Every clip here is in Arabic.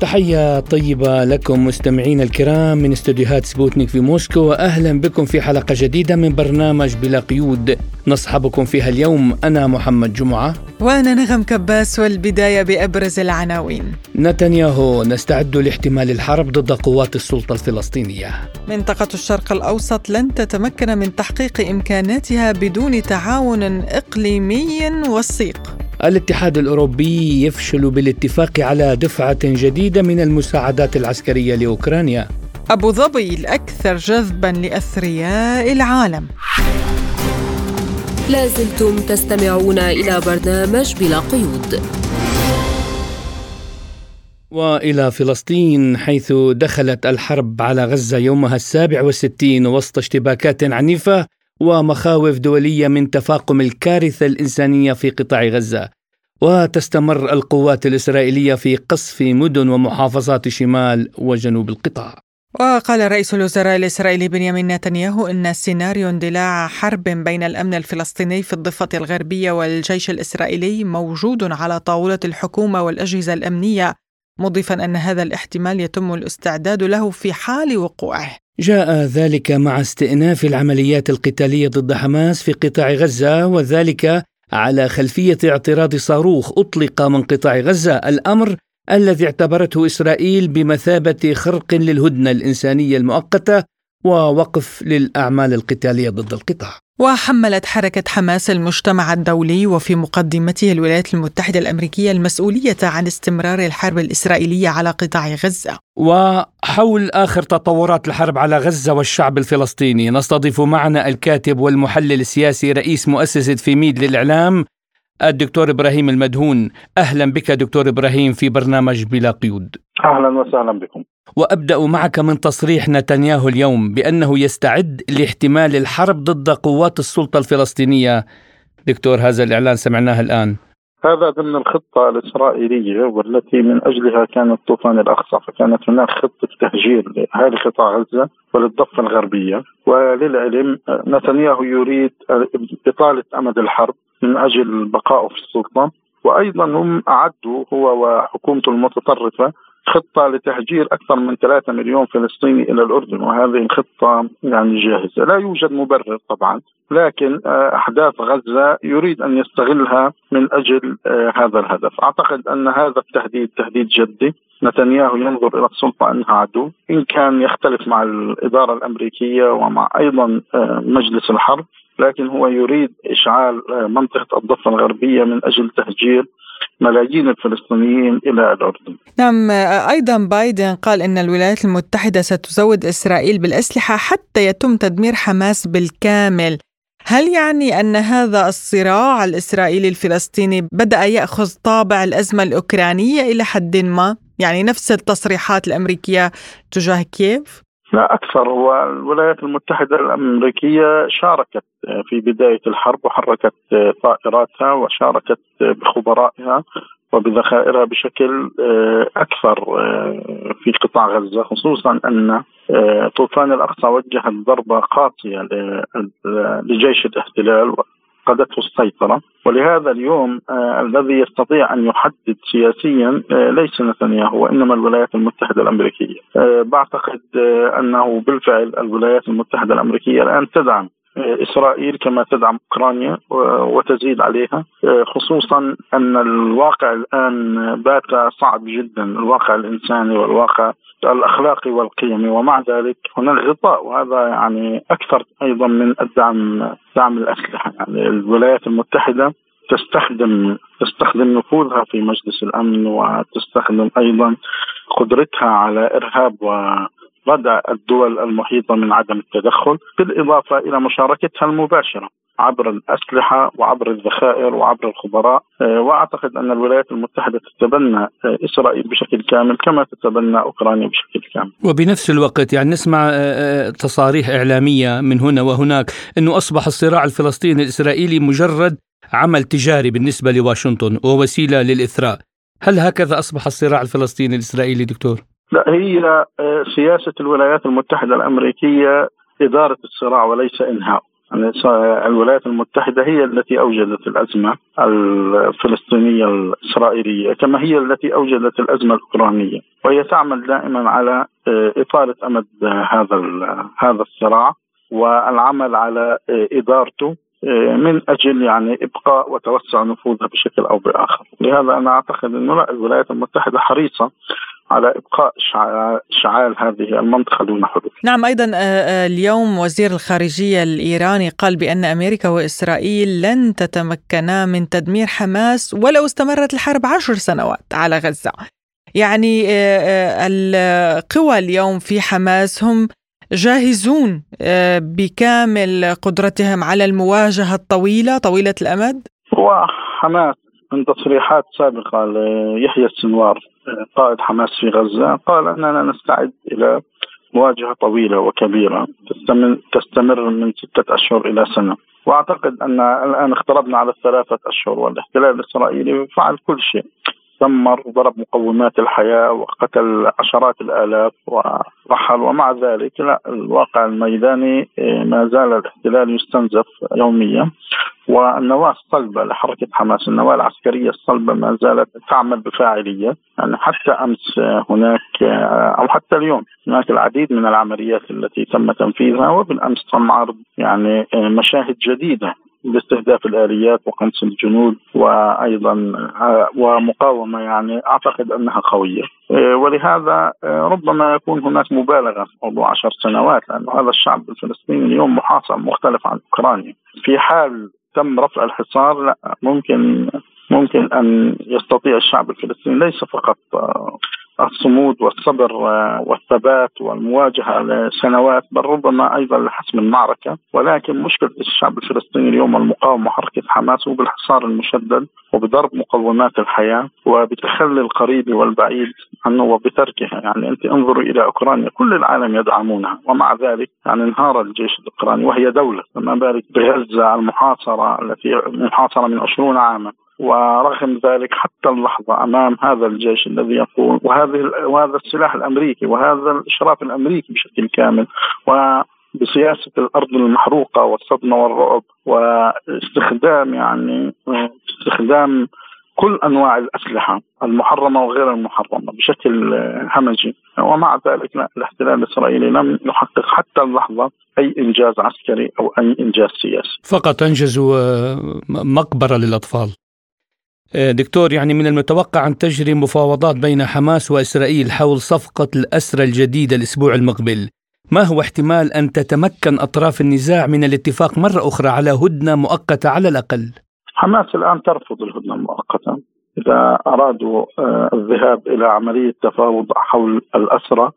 تحية طيبة لكم مستمعين الكرام من استديوهات سبوتنيك في موسكو وأهلا بكم في حلقة جديدة من برنامج بلا قيود. نصحبكم فيها اليوم أنا محمد جمعة. وأنا نغم كباس والبداية بأبرز العناوين. نتنياهو نستعد لاحتمال الحرب ضد قوات السلطة الفلسطينية. منطقة الشرق الأوسط لن تتمكن من تحقيق إمكاناتها بدون تعاون إقليمي وثيق الاتحاد الأوروبي يفشل بالاتفاق على دفعة جديدة من المساعدات العسكرية لأوكرانيا. أبو ظبي الأكثر جذبا لأثرياء العالم. لازلتم تستمعون إلى برنامج بلا قيود. وإلى فلسطين حيث دخلت الحرب على غزة يومها السابع والستين وسط اشتباكات عنيفة ومخاوف دولية من تفاقم الكارثة الإنسانية في قطاع غزة. وتستمر القوات الإسرائيلية في قصف مدن ومحافظات شمال وجنوب القطاع. وقال رئيس الوزراء الإسرائيلي بنيامين نتنياهو أن سيناريو اندلاع حرب بين الأمن الفلسطيني في الضفة الغربية والجيش الإسرائيلي موجود على طاولة الحكومة والأجهزة الأمنية مضيفا أن هذا الاحتمال يتم الاستعداد له في حال وقوعه. جاء ذلك مع استئناف العمليات القتالية ضد حماس في قطاع غزة وذلك على خلفية اعتراض صاروخ أطلق من قطاع غزة الأمر الذي اعتبرته إسرائيل بمثابة خرق للهدنة الإنسانية المؤقتة ووقف للأعمال القتالية ضد القطاع. وحملت حركة حماس المجتمع الدولي وفي مقدمته الولايات المتحدة الأمريكية المسؤولية عن استمرار الحرب الإسرائيلية على قطاع غزة. وحول آخر تطورات الحرب على غزة والشعب الفلسطيني نستضيف معنا الكاتب والمحلل السياسي رئيس مؤسسة فيميد للإعلام الدكتور إبراهيم المدهون أهلا بك دكتور إبراهيم في برنامج بلا قيود. أهلا وسهلا بكم. وأبدأ معك من تصريح نتنياهو اليوم بأنه يستعد لاحتمال الحرب ضد قوات السلطة الفلسطينية. دكتور هذا الإعلان سمعناه الآن. هذا ضمن الخطة الإسرائيلية والتي من أجلها كان الطوفان الأقصى فكانت هناك خطة تهجير لأهالي قطاع غزة وللضفة الغربية. وللعلم نتنياهو يريد إطالة أمد الحرب. من أجل بقائه في السلطة وأيضا هم أعدوا هو وحكومته المتطرفة خطة لتهجير أكثر من 3 مليون فلسطيني إلى الأردن وهذه الخطة يعني جاهزة. لا يوجد مبرر طبعا لكن آه، أحداث غزة يريد أن يستغلها من أجل آه، هذا الهدف. أعتقد أن هذا التهديد تهديد جدي. نتنياهو ينظر إلى السلطة أنها عدو. إن كان يختلف مع الإدارة الأمريكية ومع أيضا آه، مجلس الحرب لكن هو يريد إشعال منطقة الضفة الغربية من أجل تهجير ملايين الفلسطينيين إلى الأردن. نعم أيضا بايدن قال إن الولايات المتحدة ستزود إسرائيل بالأسلحة حتى يتم تدمير حماس بالكامل. هل يعني أن هذا الصراع الإسرائيلي الفلسطيني بدأ يأخذ طابع الأزمة الأوكرانية إلى حد ما؟ يعني نفس التصريحات الأمريكية تجاه كييف؟ لا أكثر. هو الولايات المتحدة الأمريكية شاركت في بداية الحرب وحركت طائراتها وشاركت بخبرائها وبذخائرها بشكل أكثر في قطاع غزة خصوصا أن طوفان الأقصى وجهت ضربة قاسية لجيش الاحتلال فقدته السيطرة. ولهذا اليوم آه الذي يستطيع أن يحدد سياسيا آه ليس نتنياهو وإنما الولايات المتحدة الأمريكية. آه بعتقد آه أنه بالفعل الولايات المتحدة الأمريكية الآن تدعم إسرائيل كما تدعم أوكرانيا وتزيد عليها آه، خصوصا أن الواقع الآن بات صعب جدا الواقع الإنساني والواقع الأخلاقي والقيمي ومع ذلك هناك غطاء وهذا يعني أكثر أيضا من الدعم دعم الأسلحة. يعني الولايات المتحدة تستخدم تستخدم نفوذها في مجلس الأمن وتستخدم أيضا قدرتها على إرهاب وردع الدول المحيطة من عدم التدخل بالإضافة إلى مشاركتها المباشرة عبر الأسلحة وعبر الذخائر وعبر الخبراء. آه، وأعتقد أن الولايات المتحدة تتبنى آه، إسرائيل بشكل كامل كما تتبنى أوكرانيا بشكل كامل. وبنفس الوقت يعني نسمع آه، تصاريح إعلامية من هنا وهناك أنه أصبح الصراع الفلسطيني الإسرائيلي مجرد عمل تجاري بالنسبة لواشنطن ووسيلة للإثراء. هل هكذا أصبح الصراع الفلسطيني الإسرائيلي دكتور؟ لا هي آه، سياسة الولايات المتحدة الأمريكية إدارة الصراع وليس إنهاء. يعني الولايات المتحدة هي التي أوجدت الأزمة الفلسطينية الإسرائيلية كما هي التي أوجدت الأزمة الأوكرانية. وهي تعمل دائما على آه، إطالة أمد هذا هذا الصراع والعمل على آه، إدارته من أجل يعني إبقاء وتوسع نفوذها بشكل أو بآخر، لهذا أنا أعتقد انه الولايات المتحدة حريصة على إبقاء اشعال هذه المنطقة دون حدود. نعم أيضا آه، آه، اليوم وزير الخارجية الإيراني قال بأن أمريكا وإسرائيل لن تتمكنا من تدمير حماس ولو استمرت الحرب عشر سنوات على غزة. يعني القوى اليوم في حماس هم جاهزون آه، بكامل قدرتهم على المواجهة الطويلة طويلة الأمد؟ وحماس من تصريحات سابقة ليحيى السنوار آه، قائد حماس في غزة قال أننا نستعد إلى مواجهة طويلة وكبيرة تستمر, من ستة أشهر إلى سنة وأعتقد أن الآن اقتربنا على الثلاثة أشهر والاحتلال الإسرائيلي فعل كل شيء دمر وضرب مقومات الحياة وقتل عشرات الآلاف ورحل ومع ذلك لا الواقع الميداني إيه، ما زال الاحتلال يستنزف يوميا. والنواة الصلبة لحركة حماس. النواة العسكرية الصلبة ما زالت تعمل بفاعلية. يعني حتى أمس هناك أو حتى اليوم هناك العديد من العمليات التي تم تنفيذها وبالأمس تم عرض يعني مشاهد جديدة باستهداف الآليات وقنص الجنود وأيضا آه، ومقاومة يعني أعتقد أنها قوية. آه، ولهذا آه، ربما يكون هناك مبالغة في موضوع عشر سنوات لأن هذا الشعب الفلسطيني اليوم محاصر مختلف عن أوكرانيا. في حال تم رفع الحصار لا ممكن ممكن أن يستطيع الشعب الفلسطيني ليس فقط الصمود والصبر والثبات والمواجهة لسنوات بل ربما أيضا لحسم المعركة. ولكن مشكلة الشعب الفلسطيني اليوم المقاومه حركه حماس هو بالحصار المشدد وبضرب مقومات الحياة وبتخلي القريب والبعيد عنه وبتركها يعني أنت انظروا إلى أوكرانيا كل العالم يدعمونها. ومع ذلك يعني انهار الجيش الأوكراني وهي دولة. فما بالك بغزة المحاصرة التي محاصره من 20 عاما. ورغم ذلك حتى اللحظة أمام هذا الجيش الذي يقول وهذه وهذا السلاح الأمريكي وهذا الإشراف الأمريكي بشكل كامل و بسياسة الأرض المحروقة والصدمة والرعب واستخدام يعني استخدام كل أنواع الأسلحة المحرمة وغير المحرمة بشكل همجي. ومع ذلك لا الاحتلال الإسرائيلي لم يحقق حتى اللحظة أي إنجاز عسكري أو أي إنجاز سياسي. فقط أنجزوا مقبرة للأطفال. آه، دكتور يعني من المتوقع أن تجري مفاوضات بين حماس وإسرائيل حول صفقة الأسرى الجديدة الأسبوع المقبل. ما هو احتمال أن تتمكن أطراف النزاع من الاتفاق مرة أخرى على هدنة مؤقتة على الأقل؟ حماس الآن ترفض الهدنة المؤقتة إذا أرادوا آه، الذهاب إلى عملية تفاوض حول الأسرى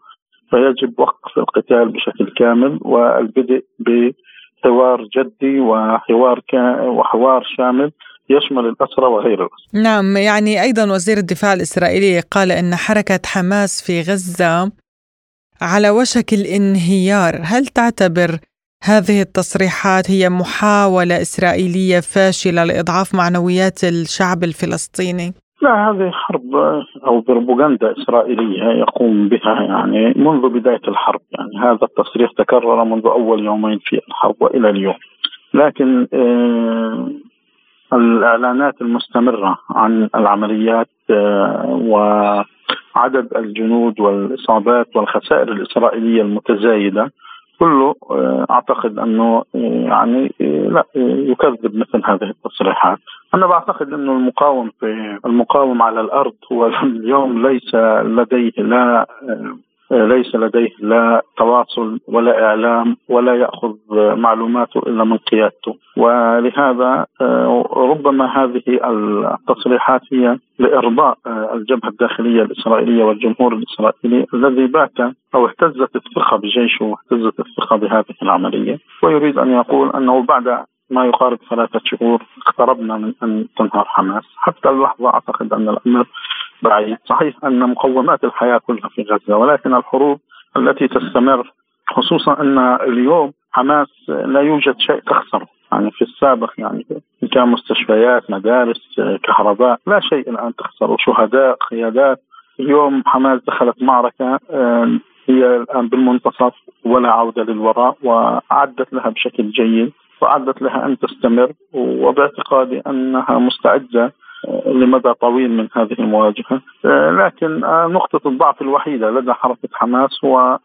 فيجب وقف القتال بشكل كامل والبدء بحوار جدي وحوار وحوار شامل يشمل الأسرى وغير الأسرى نعم يعني أيضا وزير الدفاع الإسرائيلي قال أن حركة حماس في غزة على وشك الانهيار. هل تعتبر هذه التصريحات هي محاولة إسرائيلية فاشلة لإضعاف معنويات الشعب الفلسطيني؟ لا هذه حرب أو بروباغندا إسرائيلية يقوم بها يعني منذ بداية الحرب. يعني هذا التصريح تكرر منذ أول يومين في الحرب وإلى اليوم. لكن آه، الإعلانات المستمرة عن العمليات آه، وعدد الجنود والإصابات والخسائر الإسرائيلية المتزايدة كله آه، أعتقد أنه آه، يعني لا يكذب مثل هذه التصريحات. أنا بعتقد انه المقاوم في المقاوم على الأرض هو اليوم ليس لديه لا ليس لديه لا تواصل ولا إعلام ولا يأخذ معلوماته إلا من قيادته. ولهذا آه، ربما هذه التصريحات هي لإرضاء آه، الجبهة الداخلية الإسرائيلية والجمهور الإسرائيلي الذي بات أو اهتزت الثقة بجيشه واهتزت الثقة بهذه العملية. ويريد أن يقول أنه بعد ما يقارب ثلاثة شهور اقتربنا من أن تنهار حماس. حتى اللحظة أعتقد أن الأمر بعيد. صحيح أن مقومات الحياة كلها في غزة ولكن الحروب التي تستمر خصوصا أن اليوم حماس لا يوجد شيء تخسره. يعني في السابق يعني كان مستشفيات مدارس كهرباء لا شيء الآن تخسر وشهداء قيادات. اليوم حماس دخلت معركة هي الآن بالمنتصف ولا عودة للوراء وأعدت لها بشكل جيد. وأعدت لها أن تستمر وباعتقادي أنها مستعدة لمدى طويل من هذه المواجهة. لكن نقطة الضعف الوحيدة لدى حركة حماس هو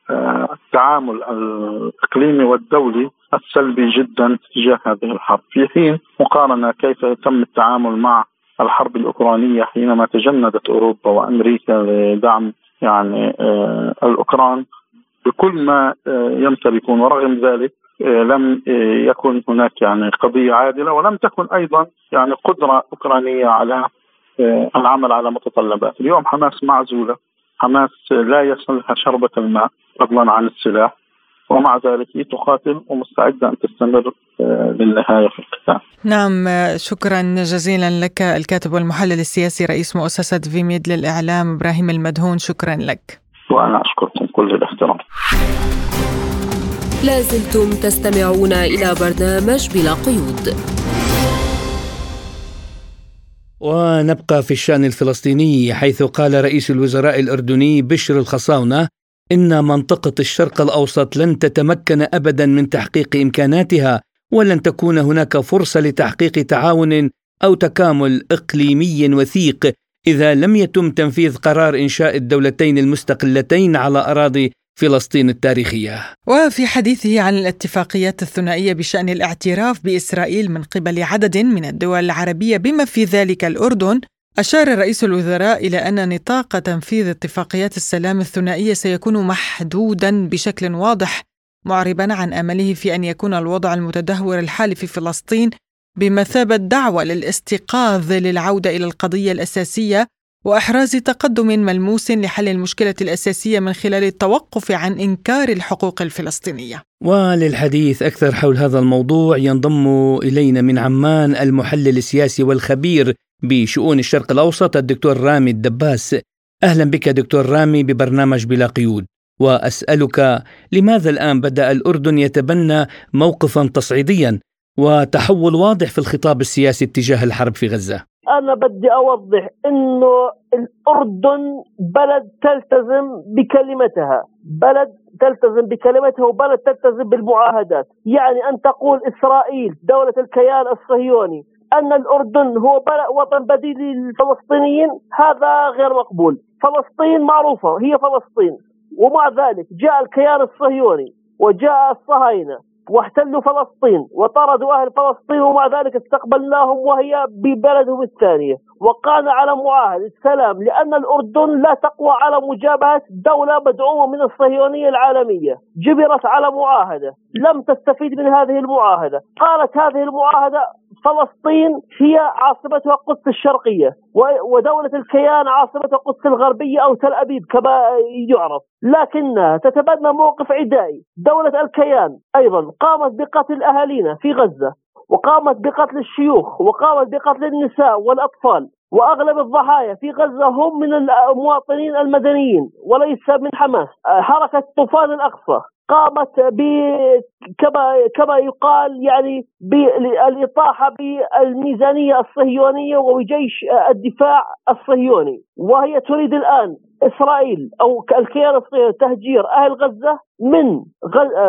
التعامل الإقليمي والدولي السلبي جدا تجاه هذه الحرب. في حين مقارنة كيف يتم التعامل مع الحرب الأوكرانية حينما تجندت أوروبا وأمريكا لدعم يعني آه، الأوكران بكل ما آه، يمتلكون. ورغم ذلك آه، لم يكن هناك يعني قضية عادلة ولم تكن أيضا يعني قدرة أوكرانية على العمل على متطلبات. اليوم حماس معزولة. حماس لا يصلها شربة الماء فضلا عن السلاح ومع ذلك هي تقاتل ومستعدة أن تستمر للنهاية في القتال. نعم شكرا جزيلا لك الكاتب والمحلل السياسي رئيس مؤسسة فيميد للإعلام إبراهيم المدهون. شكرا لك. وأنا أشكركم كل الاحترام. لازلتم تستمعون إلى برنامج بلا قيود. ونبقى في الشأن الفلسطيني حيث قال رئيس الوزراء الأردني بشر الخصاونة إن منطقة الشرق الأوسط لن تتمكن ابدا من تحقيق إمكاناتها ولن تكون هناك فرصة لتحقيق تعاون أو تكامل إقليمي وثيق إذا لم يتم تنفيذ قرار إنشاء الدولتين المستقلتين على أراضي فلسطين التاريخية. وفي حديثه عن الاتفاقيات الثنائية بشأن الاعتراف بإسرائيل من قبل عدد من الدول العربية بما في ذلك الأردن، أشار رئيس الوزراء إلى أن نطاق تنفيذ اتفاقيات السلام الثنائية سيكون محدودا بشكل واضح معربا عن أمله في أن يكون الوضع المتدهور الحالي في فلسطين بمثابة دعوة للاستيقاظ للعودة إلى القضية الأساسية وإحراز تقدم ملموس لحل المشكلة الأساسية من خلال التوقف عن إنكار الحقوق الفلسطينية. وللحديث أكثر حول هذا الموضوع ينضم إلينا من عمان المحلل السياسي والخبير بشؤون الشرق الأوسط الدكتور رامي الدباس. أهلا بك دكتور رامي ببرنامج بلا قيود. وأسألك لماذا الآن بدأ الأردن يتبنى موقفا تصعيديا وتحول واضح في الخطاب السياسي اتجاه الحرب في غزة؟ أنا بدي أوضح إنه الأردن بلد تلتزم بكلمتها، بلد تلتزم بكلمتها وبلد تلتزم بالمعاهدات، يعني أن تقول إسرائيل دولة الكيان الصهيوني أن الأردن هو وطن بديل للفلسطينيين هذا غير مقبول، فلسطين معروفة هي فلسطين، ومع ذلك جاء الكيان الصهيوني وجاء الصهاينة. واحتلوا فلسطين وطردوا أهل فلسطين ومع ذلك استقبلناهم وهي ببلدهم الثانية. وقعنا على معاهدة السلام لأن الأردن لا تقوى على مجابهة دولة مدعومة من الصهيونية العالمية. جبرت على معاهدة. لم تستفيد من هذه المعاهدة. قالت هذه المعاهدة فلسطين هي عاصمتها قدس الشرقية ودولة الكيان عاصمتها قدس الغربية أو تل أبيب كما يعرف. لكنها تتبنى موقف عدائي. دولة الكيان أيضا قامت بقتل أهالينا في غزة وقامت بقتل الشيوخ وقامت بقتل النساء والأطفال. وأغلب الضحايا في غزة هم من المواطنين المدنيين وليس من حماس. حركة طوفان الأقصى قامت ب كما كما يقال يعني بالاطاحه بالميزانية الصهيونية وبجيش الدفاع الصهيوني. وهي تريد الآن إسرائيل أو الكيان الصهيوني تهجير أهل غزة من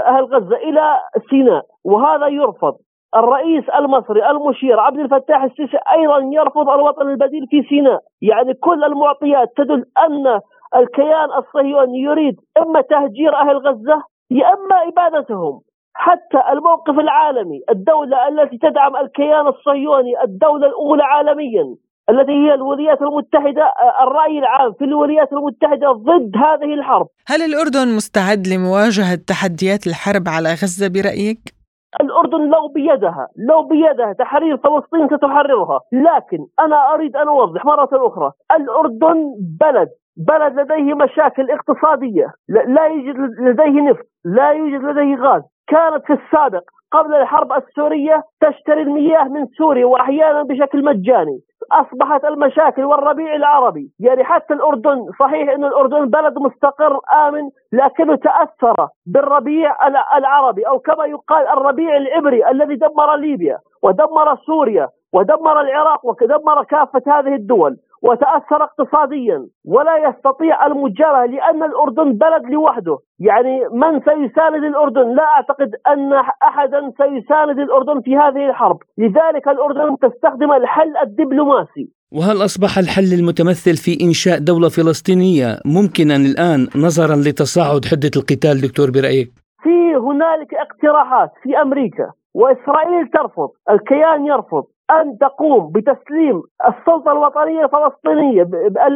أهل غزة إلى سيناء وهذا يرفض. الرئيس المصري المشير عبد الفتاح السيسي أيضا يرفض الوطن البديل في سيناء. يعني كل المعطيات تدل أن الكيان الصهيوني يريد إما تهجير أهل غزة يا إما إبادتهم. حتى الموقف العالمي الدولة التي تدعم الكيان الصهيوني الدولة الأولى عالميا التي هي الولايات المتحدة الرأي العام في الولايات المتحدة ضد هذه الحرب. هل الأردن مستعد لمواجهة تحديات الحرب على غزة برأيك؟ الأردن لو بيدها لو بيدها تحرير فلسطين ستحررها. لكن أنا أريد أن أوضح مرة أخرى الأردن بلد بلد لديه مشاكل اقتصادية لا يوجد لديه نفط لا يوجد لديه غاز. كانت في السابق قبل الحرب السورية تشتري المياه من سوريا وأحيانا بشكل مجاني. أصبحت المشاكل والربيع العربي. يعني حتى الأردن صحيح أن الأردن بلد مستقر آمن لكنه تأثر بالربيع العربي أو كما يقال الربيع العبري الذي دمر ليبيا ودمر سوريا ودمر العراق ودمر كافة هذه الدول. وتأثر اقتصاديا ولا يستطيع المجاوره لأن الأردن بلد لوحده. يعني من سيساند الأردن؟ لا أعتقد أن أحدا سيساند الأردن في هذه الحرب. لذلك الأردن تستخدم الحل الدبلوماسي. وهل أصبح الحل المتمثل في إنشاء دولة فلسطينية ممكنا الآن نظرا لتصاعد حدة القتال؟ دكتور برأيك؟ في هنالك اقتراحات في أمريكا وإسرائيل ترفض الكيان يرفض. أن تقوم بتسليم السلطة الوطنية الفلسطينية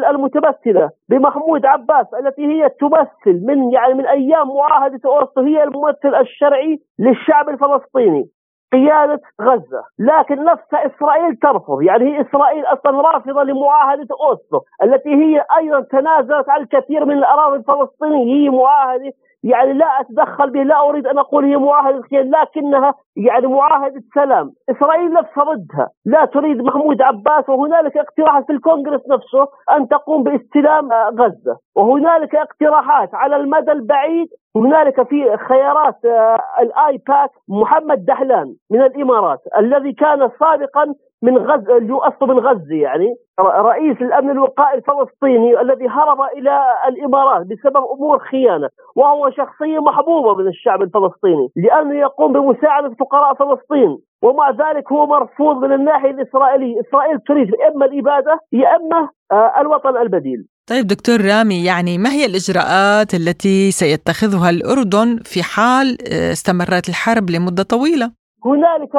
المتمثلة بمحمود عباس التي هي تمثل من يعني من أيام معاهدة أوسلو هي الممثل الشرعي للشعب الفلسطيني قيادة غزة. لكن نفس إسرائيل ترفض يعني هي إسرائيل أصلا رافضة لمعاهدة أوسلو التي هي أيضا تنازلت عن الكثير من الأراضي الفلسطينية هي معاهدة يعني لا أتدخل به لا أريد أن أقول هي معاهدة خير لكنها يعني معاهدة سلام، إسرائيل نفسها ردها، لا تريد محمود عباس وهنالك اقتراحات في الكونغرس نفسه أن تقوم باستلام غزة، وهنالك اقتراحات على المدى البعيد. هنالك في خيارات آه، الأيباك محمد دحلان من الإمارات الذي كان سابقا من اللي اصله من غزة يعني رئيس الأمن الوقائي الفلسطيني الذي هرب إلى الإمارات بسبب أمور خيانة وهو شخصية محبوبة من الشعب الفلسطيني لأنه يقوم بمساعدة فقراء فلسطين. ومع ذلك هو مرفوض من الناحية الإسرائيلية، إسرائيل تريد إما الإبادة يا إما آه، الوطن البديل. طيب دكتور رامي يعني ما هي الإجراءات التي سيتخذها الأردن في حال آه، استمرت الحرب لمدة طويلة؟ هنالك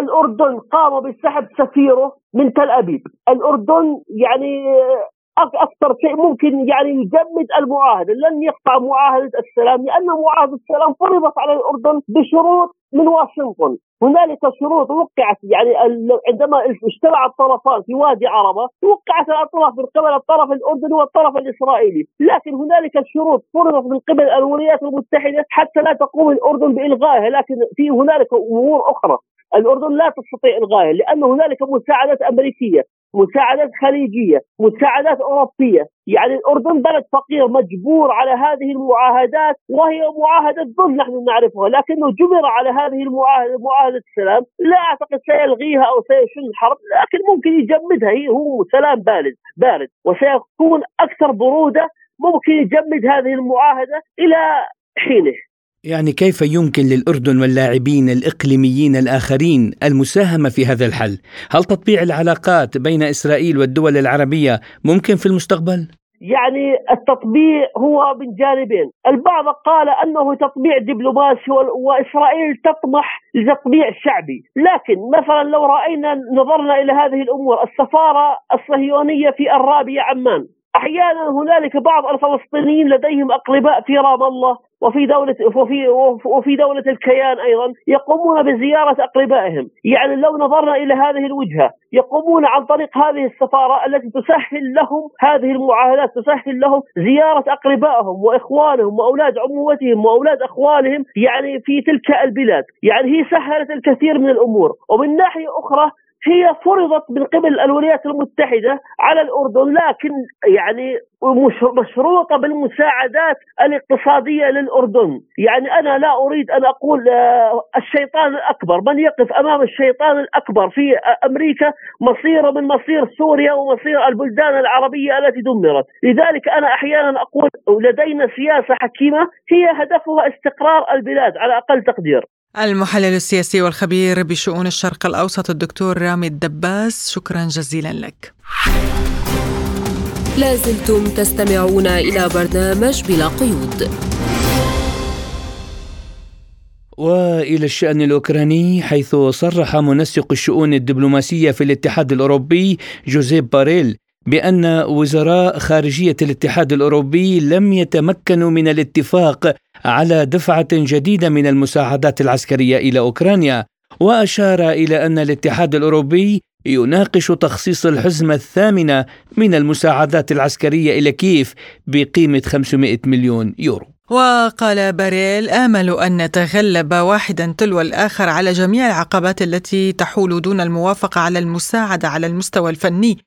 الأردن قام بسحب سفيره من تل أبيب، الأردن يعني أكثر شيء ممكن يعني يجمد المعاهدة، لن يقطع معاهدة السلام لأن معاهدة السلام فرضت على الأردن بشروط من واشنطن، هنالك شروط وقعت يعني عندما اجتمع الطرفان في وادي عربة وقعت الأطراف من قبل الطرف الأردني والطرف الإسرائيلي، لكن هنالك شروط فرضت من قبل الولايات المتحدة حتى لا تقوم الأردن بإلغائها، لكن في هنالك أمور أخرى. الأردن لا تستطيع إلغائها لأن هنالك مساعدات أمريكية. مساعدات خليجية مساعدات أوروبية. يعني الأردن بلد فقير مجبور على هذه المعاهدات وهي معاهدة ظل نحن نعرفها. لكنه جبر على هذه المعاهدة معاهدة السلام. لا أعتقد سيلغيها أو سيشن الحرب لكن ممكن يجمدها. هي هو سلام بارد بارد. وسيكون أكثر برودة ممكن يجمد هذه المعاهدة إلى حينه. يعني كيف يمكن للأردن واللاعبين الإقليميين الآخرين المساهمة في هذا الحل؟ هل تطبيع العلاقات بين إسرائيل والدول العربية ممكن في المستقبل؟ يعني التطبيع هو من جانبين البعض قال أنه تطبيع دبلوماسي وإسرائيل تطمح لتطبيع شعبي لكن مثلا لو رأينا نظرنا إلى هذه الأمور السفارة الصهيونية في الرابية عمان أحيانا هنالك بعض الفلسطينيين لديهم أقرباء في رام الله وفي دولة وفي وفي دولة الكيان أيضا يقومون بزيارة أقربائهم. يعني لو نظرنا إلى هذه الوجهة يقومون عن طريق هذه السفارة التي تسهل لهم هذه المعاهدات تسهل لهم زيارة أقربائهم وإخوانهم وأولاد عمومتهم وأولاد أخوالهم يعني في تلك البلاد. يعني هي سهلت الكثير من الأمور. ومن ناحية أخرى هي فرضت من قبل الولايات المتحدة على الأردن لكن يعني مشروطة بالمساعدات الاقتصادية للأردن، يعني أنا لا أريد أن أقول آه، الشيطان الأكبر، من يقف أمام الشيطان الأكبر في أمريكا مصيره من مصير سوريا ومصير البلدان العربية التي دمرت، لذلك أنا أحيانا أقول لدينا سياسة حكيمة هي هدفها استقرار البلاد على أقل تقدير. المحلل السياسي والخبير بشؤون الشرق الأوسط الدكتور رامي الدباس شكرا جزيلا لك. لازلتم تستمعون إلى برنامج بلا قيود. وإلى الشأن الأوكراني حيث صرح منسق الشؤون الدبلوماسية في الاتحاد الأوروبي جوزيف باريل بأن وزراء خارجية الاتحاد الأوروبي لم يتمكنوا من الاتفاق على دفعة جديدة من المساعدات العسكرية إلى أوكرانيا وأشار إلى أن الاتحاد الأوروبي يناقش تخصيص الحزمة الثامنة من المساعدات العسكرية إلى كييف بقيمة 500 مليون يورو. وقال باريل آمل أن نتغلب واحدا تلو الآخر على جميع العقبات التي تحول دون الموافقة على المساعدة على المستوى الفني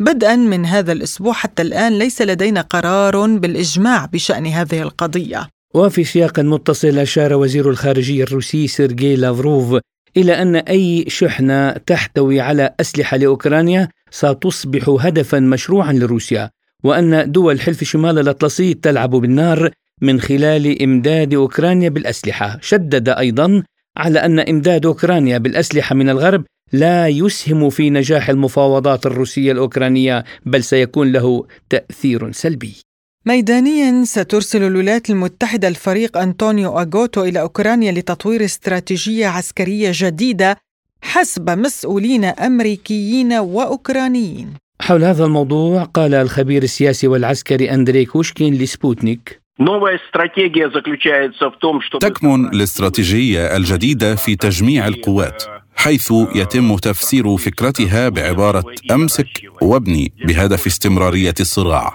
بدءا من هذا الأسبوع حتى الآن ليس لدينا قرار بالإجماع بشأن هذه القضية. وفي سياق متصل أشار وزير الخارجية الروسي سيرجي لافروف إلى أن أي شحنة تحتوي على أسلحة لأوكرانيا ستصبح هدفا مشروعا لروسيا وأن دول حلف شمال الأطلسي تلعب بالنار من خلال إمداد أوكرانيا بالأسلحة. شدد أيضا على أن إمداد أوكرانيا بالأسلحة من الغرب لا يسهم في نجاح المفاوضات الروسية الأوكرانية بل سيكون له تأثير سلبي. ميدانيا سترسل الولايات المتحدة الفريق أنطونيو أغوتو إلى أوكرانيا لتطوير استراتيجية عسكرية جديدة حسب مسؤولين أمريكيين وأوكرانيين. حول هذا الموضوع قال الخبير السياسي والعسكري أندري كوشكين لسبوتنيك. تكمن الاستراتيجية الجديدة في تجميع القوات. حيث يتم تفسير فكرتها بعبارة أمسك وابني بهدف استمرارية الصراع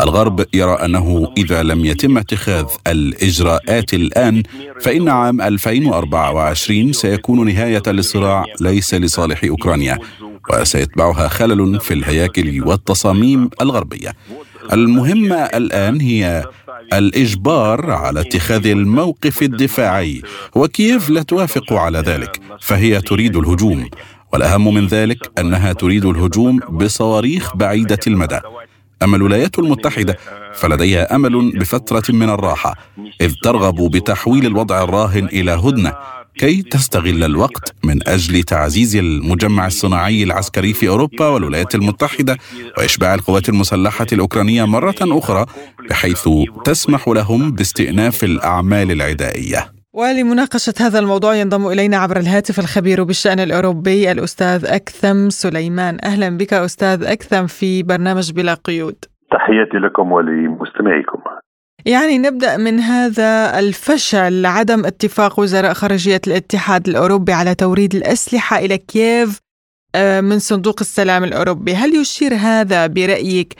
الغرب يرى أنه إذا لم يتم اتخاذ الإجراءات الآن فإن عام 2024 سيكون نهاية للصراع ليس لصالح أوكرانيا وسيتبعها خلل في الهياكل والتصاميم الغربية. المهمة الآن هي الإجبار على اتخاذ الموقف الدفاعي وكييف لا توافق على ذلك؟ فهي تريد الهجوم والأهم من ذلك أنها تريد الهجوم بصواريخ بعيدة المدى. اما الولايات المتحدة فلديها أمل بفترة من الراحة إذ ترغب بتحويل الوضع الراهن إلى هدنة. كي تستغل الوقت من أجل تعزيز المجمع الصناعي العسكري في أوروبا والولايات المتحدة وإشباع القوات المسلحة الأوكرانية مرة أخرى بحيث تسمح لهم باستئناف الأعمال العدائية. ولمناقشة هذا الموضوع ينضم إلينا عبر الهاتف الخبير بالشأن الأوروبي الأستاذ أكثم سليمان. أهلا بك أستاذ أكثم في برنامج بلا قيود. تحياتي لكم ولمستمعيكم. يعني نبدأ من هذا الفشل عدم اتفاق وزراء خارجية الاتحاد الأوروبي على توريد الأسلحة إلى كييف آه، من صندوق السلام الأوروبي هل يشير هذا برأيك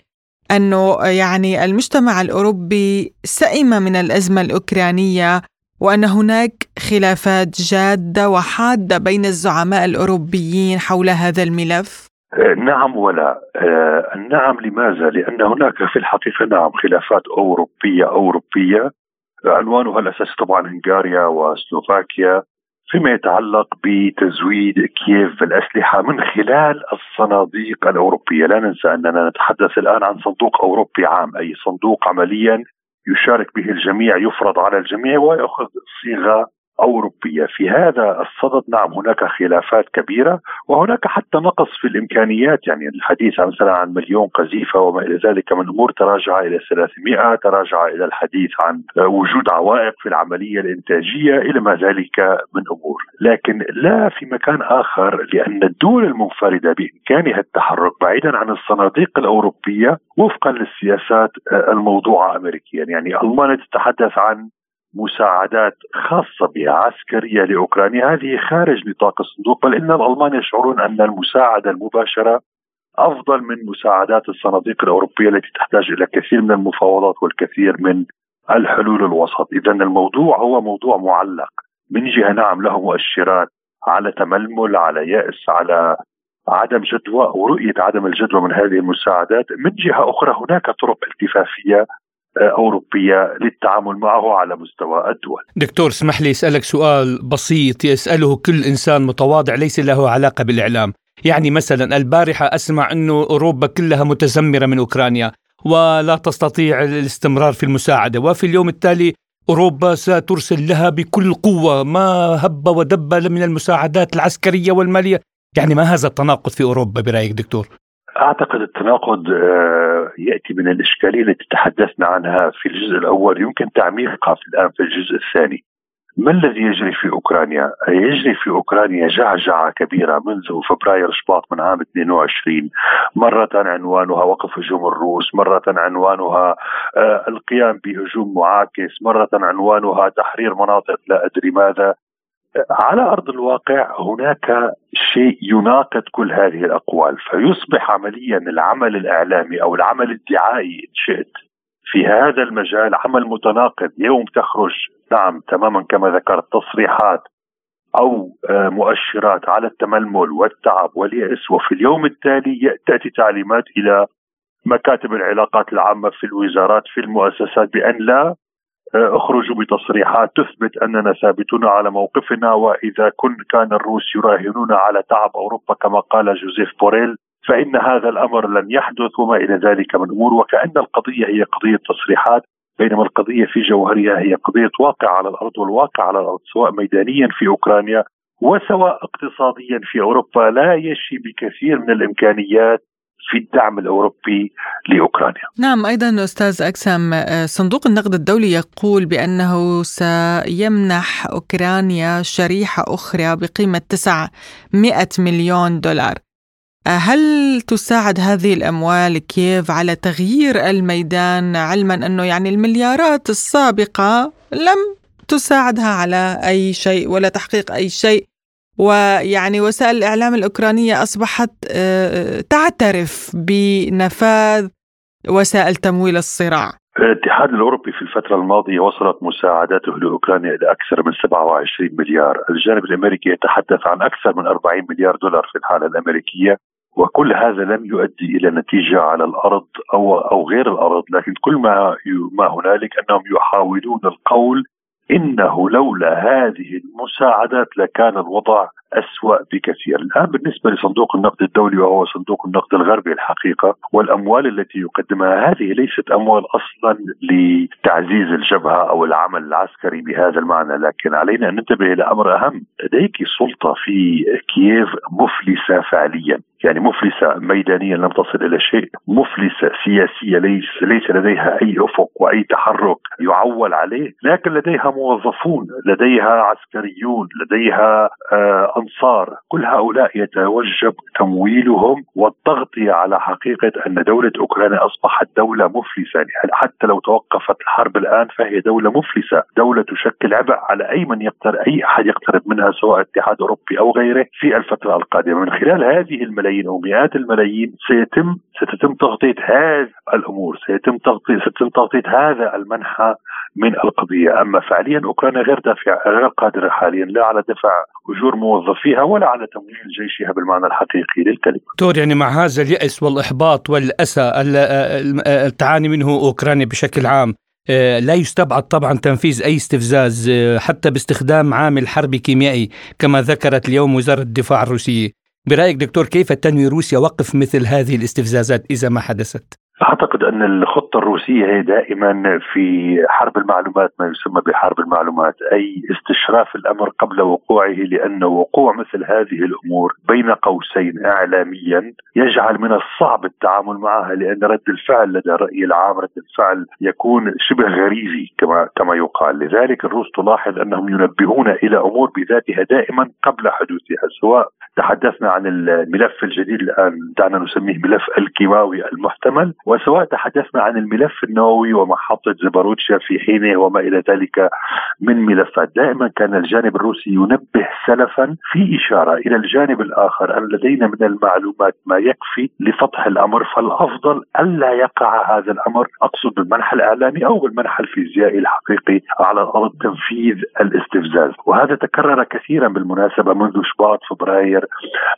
أنه يعني المجتمع الأوروبي سئم من الأزمة الأوكرانية وأن هناك خلافات جادة وحادة بين الزعماء الأوروبيين حول هذا الملف؟ آه، نعم ولا. آه نعم لماذا؟ لأن هناك في الحقيقة نعم خلافات أوروبية أوروبية. عنوانها الأساسي طبعا هنغاريا وسلوفاكيا فيما يتعلق بتزويد كييف بالاسلحه من خلال الصناديق الأوروبية، لا ننسى أننا نتحدث الآن عن صندوق أوروبي عام أي صندوق عمليا يشارك به الجميع يفرض على الجميع ويأخذ صيغة أوروبية. في هذا الصدد نعم هناك خلافات كبيرة وهناك حتى نقص في الإمكانيات. يعني الحديث مثلا عن مليون قذيفة وما إلى ذلك من أمور تراجع إلى 300 تراجع إلى الحديث عن وجود عوائق في العملية الإنتاجية إلى ما ذلك من أمور. لكن لا في مكان آخر لأن الدول المنفردة بإمكانها التحرك بعيدا عن الصناديق الأوروبية وفقا للسياسات الموضوعة أمريكيا. يعني ألمانيا تتحدث عن مساعدات خاصة بها عسكرية لأوكرانيا. هذه خارج نطاق الصندوق بل إن الألمان يشعرون أن المساعدة المباشرة أفضل من مساعدات الصناديق الأوروبية التي تحتاج إلى كثير من المفاوضات والكثير من الحلول الوسط. إذا الموضوع هو موضوع معلق. من جهة نعم له مؤشرات على تململ على يأس على عدم جدوى أو رؤية عدم الجدوى من هذه المساعدات. من جهة أخرى هناك طرق التفافية أوروبية للتعامل معه على مستوى الدول. دكتور اسمح لي أسألك سؤال بسيط يسأله كل إنسان متواضع ليس له علاقة بالإعلام. يعني مثلا البارحة أسمع أنه أوروبا كلها متزمرة من أوكرانيا ولا تستطيع الاستمرار في المساعدة وفي اليوم التالي أوروبا سترسل لها بكل قوة. ما هب ودب من المساعدات العسكرية والمالية؟ يعني ما هذا التناقض في أوروبا برأيك دكتور؟ أعتقد التناقض آه، يأتي من الإشكالية التي تحدثنا عنها في الجزء الأول يمكن تعميقها في الآن في الجزء الثاني. ما الذي يجري في أوكرانيا؟ يجري في أوكرانيا جعجعة كبيرة منذ فبراير شباط من عام 22 مره عنوانها وقف هجوم الروس، مره عنوانها آه، القيام بهجوم معاكس، مره عنوانها تحرير مناطق لا أدري ماذا. على أرض الواقع هناك شيء يناقض كل هذه الأقوال فيصبح عمليا العمل الإعلامي أو العمل الدعائي إن شئت في هذا المجال عمل متناقض. يوم تخرج نعم تماما كما ذكرت تصريحات أو آه، مؤشرات على التململ والتعب واليأس وفي اليوم التالي تاتي تعليمات إلى مكاتب العلاقات العامة في الوزارات في المؤسسات بأن لا اخرجوا بتصريحات تثبت أننا ثابتون على موقفنا وإذا كن كان الروس يراهنون على تعب أوروبا كما قال جوزيف بوريل فإن هذا الأمر لن يحدث وما إلى ذلك من امور وكأن القضية هي قضية تصريحات بينما القضية في جوهرها هي قضية واقع على الأرض والواقع على الأرض سواء ميدانيا في أوكرانيا وسواء اقتصاديا في أوروبا لا يشي بكثير من الإمكانيات في الدعم الأوروبي لأوكرانيا. نعم أيضا أستاذ اكسم صندوق النقد الدولي يقول بأنه سيمنح أوكرانيا شريحة أخرى بقيمة 900 مليون دولار. هل تساعد هذه الأموال كييف على تغيير الميدان علما أنه يعني المليارات السابقة لم تساعدها على أي شيء ولا تحقيق أي شيء ويعني وسائل الإعلام الأوكرانية أصبحت آه، تعترف بنفاذ وسائل تمويل الصراع. الاتحاد الأوروبي في الفترة الماضية وصلت مساعداته لأوكرانيا إلى أكثر من 27 مليار، الجانب الأمريكي يتحدث عن أكثر من 40 مليار دولار في الحالة الأمريكية، وكل هذا لم يؤدي إلى نتيجة على الأرض أو أو غير الأرض، لكن كل ما ما هنالك أنهم يحاولون القول إنه لولا هذه المساعدات لكان الوضع أسوأ بكثير. الآن بالنسبة لصندوق النقد الدولي وهو صندوق النقد الغربي الحقيقة والأموال التي يقدمها هذه ليست أموال أصلا لتعزيز الجبهة أو العمل العسكري بهذا المعنى لكن علينا أن ننتبه إلى أمر أهم. لديك سلطة في كييف مفلسة فعليا. يعني مفلسة ميدانيا لم تصل إلى شيء مفلسة سياسية ليس, ليس لديها أي أفق وأي تحرك يعول عليه لكن لديها موظفون لديها عسكريون لديها آه الأنصار كل هؤلاء يتوجب تمويلهم والتغطية على حقيقة أن دولة أوكرانيا أصبحت دولة مفلسة. يعني حتى لو توقفت الحرب الآن فهي دولة مفلسة. دولة تشكل عبء على أي من يقترب أي أحد يقترب منها سواء اتحاد أوروبي أو غيره في الفترة القادمة. من خلال هذه الملايين أو مئات الملايين سيتم ستتم تغطية هذه الأمور سيتم تغطية ستتم تغطية هذا المنحى من القضية أما فعليا أوكرانيا غير دافعة غير قادرة حاليا لا على دفع أجور موظفيها ولا على تمويل جيشها بالمعنى الحقيقي للكلمة دكتور يعني مع هذا اليأس والإحباط والأسى التعاني منه أوكرانيا بشكل عام آه، لا يستبعد طبعا تنفيذ أي استفزاز آه، حتى باستخدام عامل حربي كيميائي كما ذكرت اليوم وزارة الدفاع الروسية. برأيك دكتور كيف تنوي روسيا وقف مثل هذه الاستفزازات إذا ما حدثت؟ أعتقد أن الخطة الروسية هي دائما في حرب المعلومات ما يسمى بحرب المعلومات أي استشراف الأمر قبل وقوعه لأن وقوع مثل هذه الأمور بين قوسين اعلاميا يجعل من الصعب التعامل معها لأن رد الفعل لدى الرأي العام رد الفعل يكون شبه غريزي كما كما يقال. لذلك الروس تلاحظ أنهم ينبهون إلى أمور بذاتها دائما قبل حدوثها سواء تحدثنا عن الملف الجديد الآن دعنا نسميه ملف الكيماوي المحتمل وسواء تحدثنا عن الملف النووي ومحطة زباروتشا في حينه وما إلى ذلك من ملفات. دائما كان الجانب الروسي ينبه سلفا في إشارة إلى الجانب الآخر أن لدينا من المعلومات ما يكفي لفتح الأمر فالأفضل ألا يقع هذا الأمر أقصد بالمنحى الإعلامي أو بالمنحى الفيزيائي الحقيقي على الأرض تنفيذ الاستفزاز. وهذا تكرر كثيرا بالمناسبة منذ شباط فبراير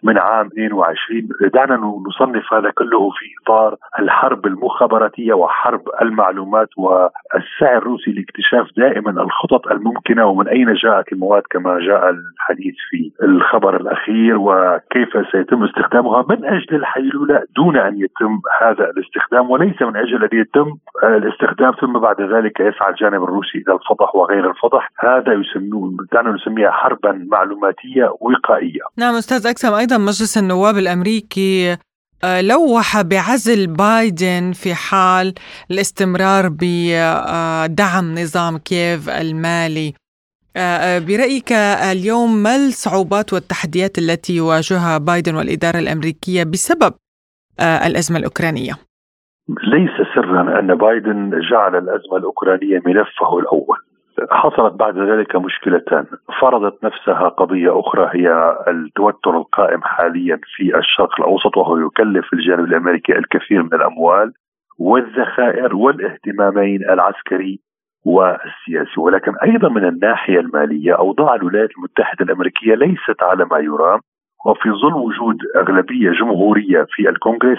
من عام 22 دعنا نصنف هذا كله في إطار الحرب الحرب المخابراتية وحرب المعلومات والسعي الروسي لاكتشاف دائما الخطط الممكنة ومن أين جاءت المواد كما جاء الحديث في الخبر الأخير وكيف سيتم استخدامها من أجل الحيلوله دون أن يتم هذا الاستخدام وليس من أجل ان يتم الاستخدام ثم بعد ذلك يسعى الجانب الروسي إلى الفضح وغير الفضح هذا يسمون دعنا نسميها حربا معلوماتية وقائية. نعم أستاذ أكسم أيضا مجلس النواب الأمريكي لوح بعزل بايدن في حال الاستمرار بدعم نظام كييف المالي آه، آه، برأيك اليوم ما الصعوبات والتحديات التي يواجهها بايدن والإدارة الأمريكية بسبب الأزمة الأوكرانية؟ ليس سرا أن بايدن جعل الأزمة الأوكرانية ملفه الأول حصلت بعد ذلك مشكلتان فرضت نفسها قضية أخرى هي التوتر القائم حاليا في الشرق الأوسط وهو يكلف الجانب الأمريكي الكثير من الأموال والذخائر والاهتمامين العسكري والسياسي. ولكن أيضا من الناحية المالية أوضاع الولايات المتحدة الأمريكية ليست على ما يرام وفي ظل وجود أغلبية جمهورية في الكونغرس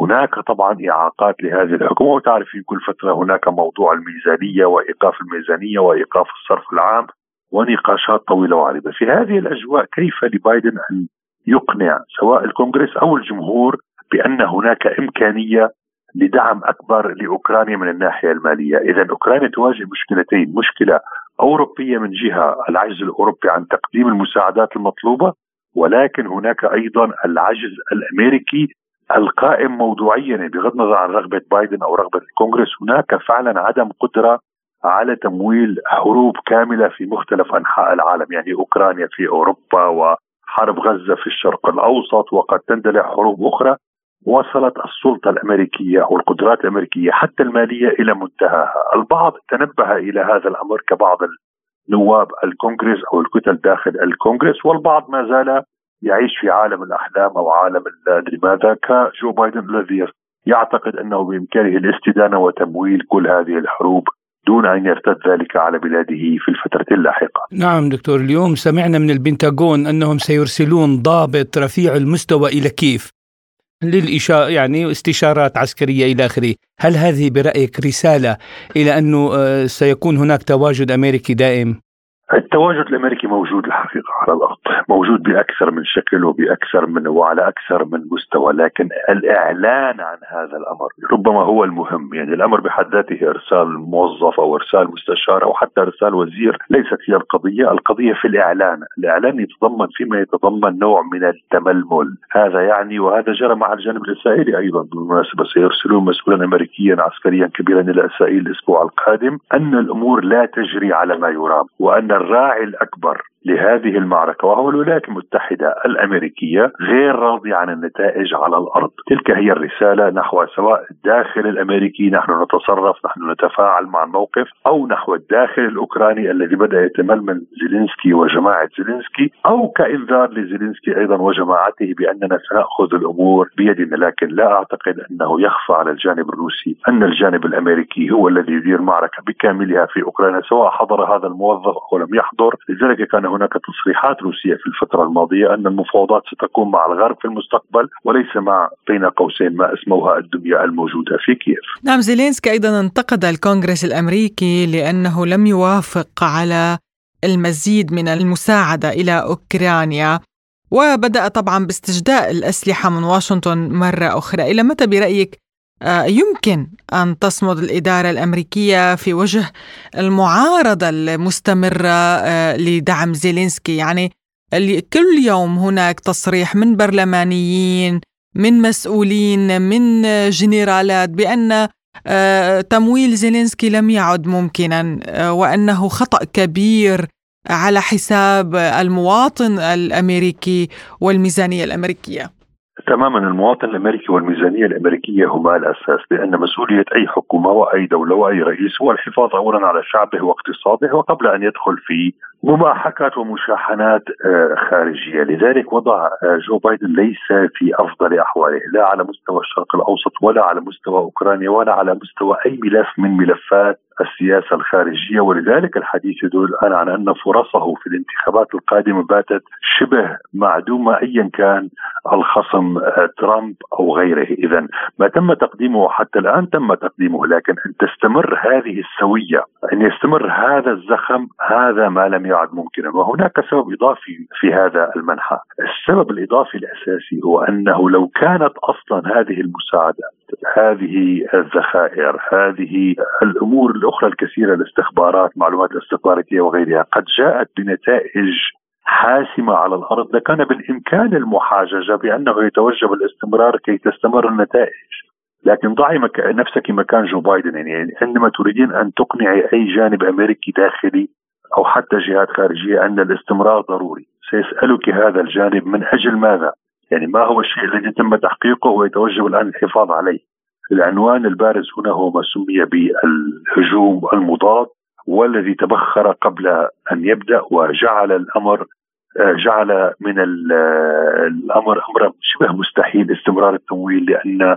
هناك طبعا إعاقات لهذه الحكومة وتعرف في كل فترة هناك موضوع الميزانية وإيقاف الميزانية وإيقاف الصرف العام ونقاشات طويلة وعريضة، في هذه الأجواء كيف لبايدن أن يقنع سواء الكونغرس أو الجمهور بأن هناك إمكانية لدعم أكبر لأوكرانيا من الناحية المالية، اذا أوكرانيا تواجه مشكلتين، مشكلة أوروبية من جهة العجز الأوروبي عن تقديم المساعدات المطلوبة ولكن هناك أيضا العجز الأمريكي القائم موضوعيا بغض النظر عن رغبة بايدن أو رغبة الكونغرس هناك فعلا عدم قدرة على تمويل حروب كاملة في مختلف أنحاء العالم يعني أوكرانيا في أوروبا وحرب غزة في الشرق الأوسط وقد تندلع حروب أخرى. وصلت السلطة الأمريكية أو القدرات الأمريكية حتى المالية إلى منتهاها، البعض تنبه إلى هذا الأمر كبعض نواب الكونغرس أو الكتل داخل الكونغرس والبعض ما زال يعيش في عالم الأحلام أو عالم أدري ماذا كجو بايدن الذي يعتقد أنه بإمكانه الاستدانة وتمويل كل هذه الحروب دون أن يرتد ذلك على بلاده في الفترة اللاحقة. نعم دكتور اليوم سمعنا من البنتاغون أنهم سيرسلون ضابط رفيع المستوى إلى كيف للإشارة يعني استشارات عسكرية إلى آخره هل هذه برأيك رسالة إلى أنه آه، سيكون هناك تواجد أمريكي دائم؟ التواجد الأمريكي موجود الحقيقة على الأرض، موجود بأكثر من شكل وبأكثر من وعلى أكثر من مستوى، لكن الإعلان عن هذا الأمر ربما هو المهم، يعني الأمر بحد ذاته إرسال موظف أو إرسال مستشار أو حتى إرسال وزير ليست هي القضية، القضية في الإعلان، الإعلان يتضمن فيما يتضمن نوع من التململ، هذا يعني وهذا جرى مع الجانب الإسرائيلي أيضا. بالمناسبة سيرسلون مسؤولا امريكيا عسكريا كبيرا إلى إسرائيل الأسبوع القادم أن الأمور لا تجري على ما يرام، وأن الراعي الأكبر. لهذه المعركة وهو الولايات المتحدة الأمريكية غير راضي عن النتائج على الأرض. تلك هي الرسالة نحو سواء الداخل الأمريكي نحن نتصرف نحن نتفاعل مع الموقف أو نحو الداخل الأوكراني الذي بدأ يتململ زيلينسكي وجماعة زيلينسكي أو كإنذار لزيلينسكي أيضا وجماعته بأننا سنأخذ الأمور بيدنا. لكن لا أعتقد أنه يخفى على الجانب الروسي أن الجانب الأمريكي هو الذي يدير معركة بكاملها في أوكرانيا سواء حضر هذا الموظف أو لم يحضر. لذلك كان هناك تصريحات روسية في الفترة الماضية أن المفاوضات ستكون مع الغرب في المستقبل وليس مع بين قوسين ما اسموها الدمية الموجودة في كييف. نعم زيلينسكي أيضا انتقد الكونغرس الأمريكي لأنه لم يوافق على المزيد من المساعدة إلى أوكرانيا وبدأ طبعا باستجداء الأسلحة من واشنطن مرة أخرى. إلى متى برأيك يمكن أن تصمد الإدارة الأمريكية في وجه المعارضة المستمرة آه، لدعم زيلينسكي. يعني كل يوم هناك تصريح من برلمانيين من مسؤولين من جنرالات بأن آه، تمويل زيلينسكي لم يعد ممكنا وأنه خطأ كبير على حساب المواطن الأمريكي والميزانية الأمريكية. تماما المواطن الأمريكي والميزانية الأمريكية هما الأساس لأن مسؤولية أي حكومة وأي دولة وأي رئيس هو الحفاظ اولا على شعبه واقتصاده وقبل أن يدخل في مباحكات ومشاحنات آه، خارجية، لذلك وضع آه، جو بايدن ليس في أفضل أحواله، لا على مستوى الشرق الأوسط ولا على مستوى أوكرانيا ولا على مستوى أي ملف من ملفات السياسة الخارجية ولذلك الحديث يدل الان عن أن فرصه في الانتخابات القادمة باتت شبه معدومة ايا كان الخصم آه، ترامب أو غيره، اذا ما تم تقديمه حتى الآن تم تقديمه لكن أن تستمر هذه السوية، أن يستمر هذا الزخم هذا ما لم يعد ممكنا. وهناك سبب إضافي في هذا المنحى، السبب الإضافي الأساسي هو أنه لو كانت أصلا هذه المساعدات هذه الذخائر هذه الأمور الأخرى الكثيرة الاستخبارات معلومات الاستخباراتيه وغيرها قد جاءت بنتائج حاسمة على الأرض لكان بالإمكان المحاججة بأنه يتوجب الاستمرار كي تستمر النتائج لكن ضعي مك... نفسك مكان جو بايدن يعني عندما تريدين أن تقنعي أي جانب أمريكي داخلي أو حتى جهات خارجية أن الاستمرار ضروري سيسألك هذا الجانب من أجل ماذا؟ يعني ما هو الشيء الذي تم تحقيقه ويتوجب الآن الحفاظ عليه؟ العنوان البارز هنا هو ما سمي بالهجوم المضاد والذي تبخر قبل أن يبدأ وجعل الأمر جعل من الأمر امرا شبه مستحيل استمرار التمويل لأن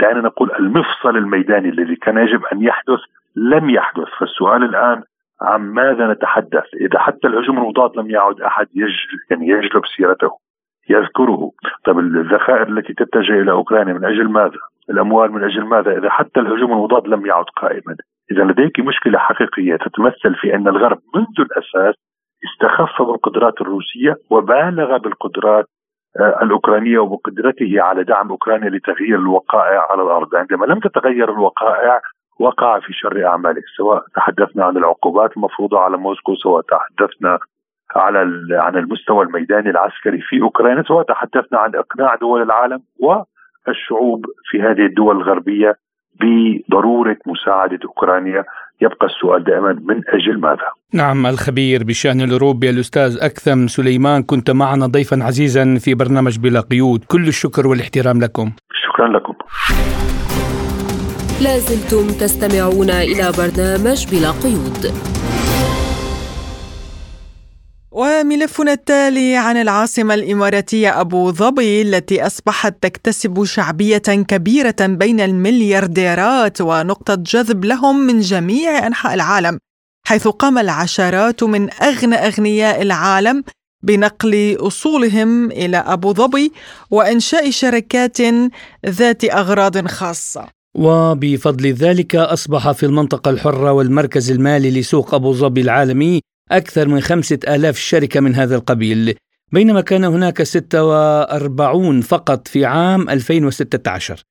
دعنا نقول المفصل الميداني الذي كان يجب أن يحدث لم يحدث. فالسؤال الآن عن ماذا نتحدث؟ إذا حتى الهجوم المضاد لم يعد أحد يج يعني يجلب سيرته. يذكره طيب الذخائر التي تتجه إلى أوكرانيا من أجل ماذا؟ الأموال من أجل ماذا؟ إذا حتى الهجوم المضاد لم يعد قائما، إذا لديك مشكلة حقيقية تتمثل في أن الغرب منذ الأساس استخف بالقدرات الروسية وبالغ بالقدرات آه، الأوكرانية وبقدرته على دعم أوكرانيا لتغيير الوقائع على الأرض، عندما لم تتغير الوقائع وقع في شر اعماله، سواء تحدثنا عن العقوبات المفروضة على موسكو، سواء تحدثنا على عن المستوى الميداني العسكري في أوكرانيا، سواء تحدثنا عن إقناع دول العالم والشعوب في هذه الدول الغربية بضرورة مساعدة أوكرانيا يبقى السؤال دائما من أجل ماذا؟ نعم الخبير بشأن الأوروبي الأستاذ أكثم سليمان كنت معنا ضيفا عزيزا في برنامج بلا قيود، كل الشكر والاحترام لكم. شكرا لكم. لازلتم تستمعون إلى برنامج بلا قيود. وملفنا التالي عن العاصمة الإماراتية أبو ظبي التي أصبحت تكتسب شعبية كبيرة بين المليارديرات ونقطة جذب لهم من جميع أنحاء العالم حيث قام العشرات من أغنى أغنياء العالم بنقل أصولهم إلى أبو ظبي وإنشاء شركات ذات أغراض خاصة. وبفضل ذلك أصبح في المنطقة الحرة والمركز المالي لسوق أبو ظبي العالمي أكثر من خمسة آلاف شركة من هذا القبيل. بينما كان هناك 46 فقط في عام 2016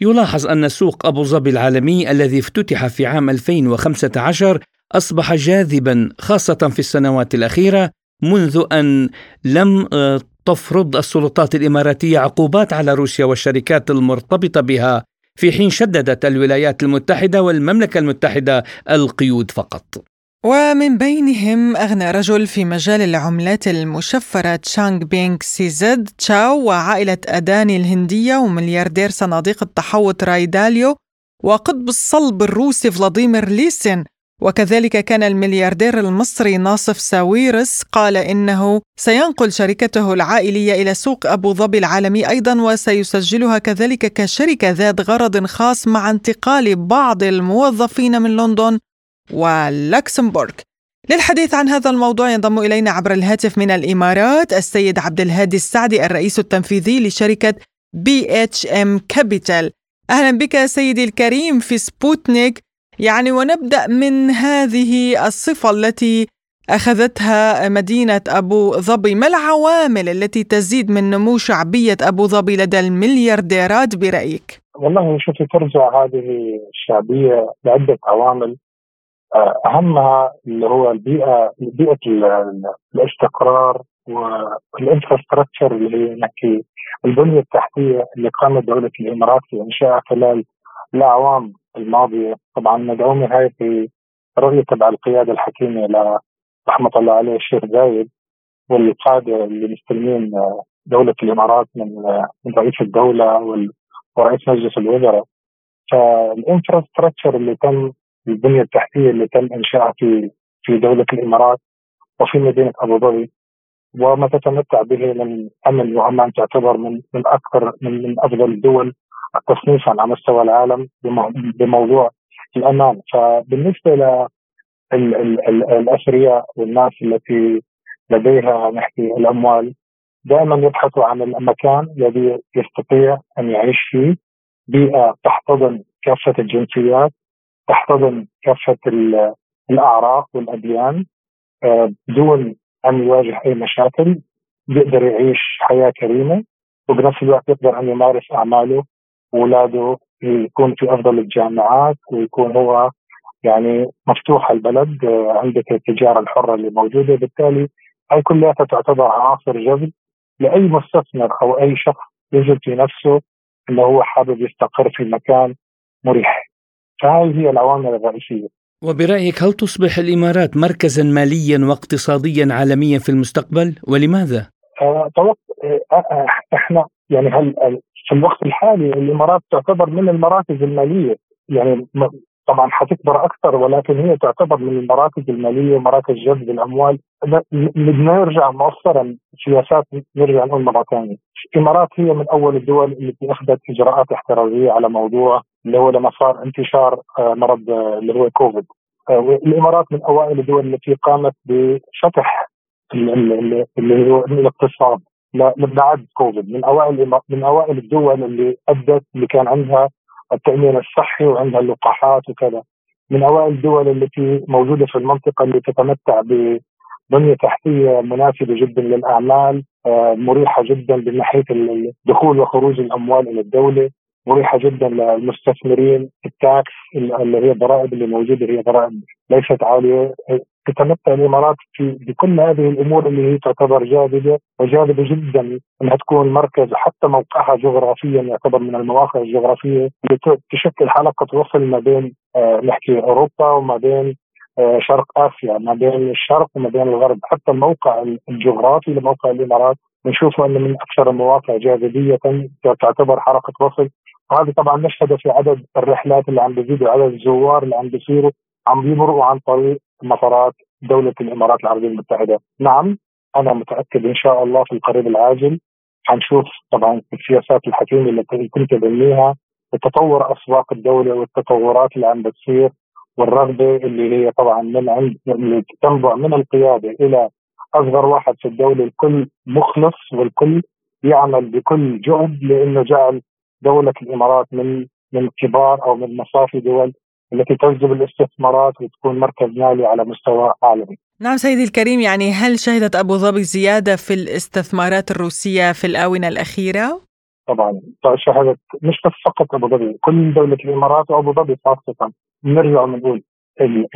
يلاحظ أن سوق أبو ظبي العالمي الذي افتتح في عام 2015 أصبح جاذبا خاصة في السنوات الأخيرة منذ أن لم آه، تفرض السلطات الإماراتية عقوبات على روسيا والشركات المرتبطة بها في حين شددت الولايات المتحدة والمملكة المتحدة القيود فقط. ومن بينهم أغنى رجل في مجال العملات المشفرة تشانغ بينغ سي زد تشاو وعائلة أداني الهندية وملياردير صناديق التحوط راي داليو وقطب الصلب الروسي فلاديمير ليسين. وكذلك كان الملياردير المصري ناصف ساويرس قال إنه سينقل شركته العائلية إلى سوق أبو ظبي العالمي أيضا وسيسجلها كذلك كشركة ذات غرض خاص مع انتقال بعض الموظفين من لندن ولوكسمبورغ. للحديث عن هذا الموضوع ينضم إلينا عبر الهاتف من الإمارات السيد عبد الهادي السعدي الرئيس التنفيذي لشركة BHM Capital. أهلا بك سيدي الكريم في سبوتنيك. يعني ونبدأ من هذه الصفة التي أخذتها مدينة أبو ظبي. ما العوامل التي تزيد من نمو شعبية أبو ظبي لدى المليارديرات برأيك؟ والله شوفي ترجع هذه الشعبية لعدة عوامل. أهمها اللي هو البيئة بيئة الاستقرار وال infrastructure اللي هي نحكي البنية التحتية اللي قامت دولة الإمارات في انشائها خلال الأعوام الماضية. طبعا مدعومه هاي في رؤية تبع القيادة الحكيمة رحمة الله عليه الشيخ زايد والقاده اللي مستلمين دولة الإمارات من من رئيس الدولة ورئيس مجلس الوزراء. فال infrastructure اللي تم البنية التحتية اللي تم انشائها في في دولة الإمارات وفي مدينة أبو ظبي وما تتمتع به من أمن وعمان تعتبر من من أكثر من, من أفضل الدول تصنيفا على مستوى العالم بموضوع الأمان. فبالنسبة ل الأثرياء والناس التي لديها نحكي الأموال دائما يبحثوا عن المكان الذي يستطيع أن يعيش فيه. بيئة تحتضن كافة الجنسيات تحتضن كافة الأعراق والأديان آه، بدون أن يواجه أي مشاكل يقدر يعيش حياة كريمة وبنفس الوقت يقدر أن يمارس أعماله واولاده يكون في أفضل الجامعات ويكون هو يعني مفتوح البلد آه، عندك التجارة الحرة اللي موجودة بالتالي هاي كلها تعتبر عناصر جذب لأي مستثمر أو أي شخص يجد في نفسه إنه هو حابب يستقر في مكان مريح. فهذه هي العوامل الرئيسية. وبرأيك هل تصبح الإمارات مركزا ماليا واقتصاديا عالميا في المستقبل؟ ولماذا؟ أه أه إحنا يعني هل في الوقت الحالي الإمارات تعتبر من المراكز المالية؟ يعني طبعا حتكبر أكثر ولكن هي تعتبر من المراكز المالية ومراكز جذب الأموال. بدنا نرجع مؤخرا سياسات نرجع نقول مرة ثانية. الإمارات هي من أول الدول التي أخذت إجراءات احترازية على موضوع اللي هو لما صار انتشار آه، مرض آه، اللي هو كوفيد. آه، الامارات من أوائل الدول التي قامت بفتح اللي هو الاقتصاد لابتعاد كوفيد. من أوائل من أوائل الدول اللي أدت اللي كان عندها التأمين الصحي وعندها اللقاحات وكذا. من أوائل الدول التي موجودة في المنطقة اللي تتمتع ببنية تحتية مناسبة جدا للأعمال مريحة جدا من ناحية دخول وخروج الأموال إلى الدولة. مريحة جدا للمستثمرين التاكس اللي هي الضرائب اللي موجودة هي ضرائب ليست عالية. تتمتع الإمارات في بكل هذه الأمور اللي هي تعتبر جاذبة وجاذبة جدا إنها تكون مركز حتى موقعها جغرافيا يعتبر من المواقع الجغرافية اللي تشكل حلقة وصل ما بين آه نحكي أوروبا وما بين آه شرق آسيا ما بين الشرق وما بين الغرب. حتى الموقع الجغرافي لموقع الإمارات بنشوفه انه من أكثر المواقع جاذبية تعتبر حلقه وصل. وهذه طبعا نشهد في عدد الرحلات اللي عم بيزيدوا عدد الزوار اللي عم بيصيروا عم بيمروا عن طريق مطارات دولة الإمارات العربية المتحدة. نعم أنا متأكد إن شاء الله في القريب العاجل حنشوف طبعا السياسات الحكيمة اللي كنت بنيها وتطور أسواق الدولة والتطورات اللي عم بتصير والرغبة اللي هي طبعا من عند اللي تنبع من القيادة إلى أصغر واحد في الدولة الكل مخلص والكل يعمل بكل جهد لأنه جعل دولة الإمارات من من كبار أو من مصافي دول التي تجذب الاستثمارات وتكون مركز مالي على مستوى عالمي. نعم سيدي الكريم يعني هل شهدت أبو ظبي زيادة في الاستثمارات الروسية في الآونة الأخيرة؟ طبعا شهدت مش بس فقط أبو ظبي كل دولة الإمارات وأبو ظبي خاصة نرجع ونقول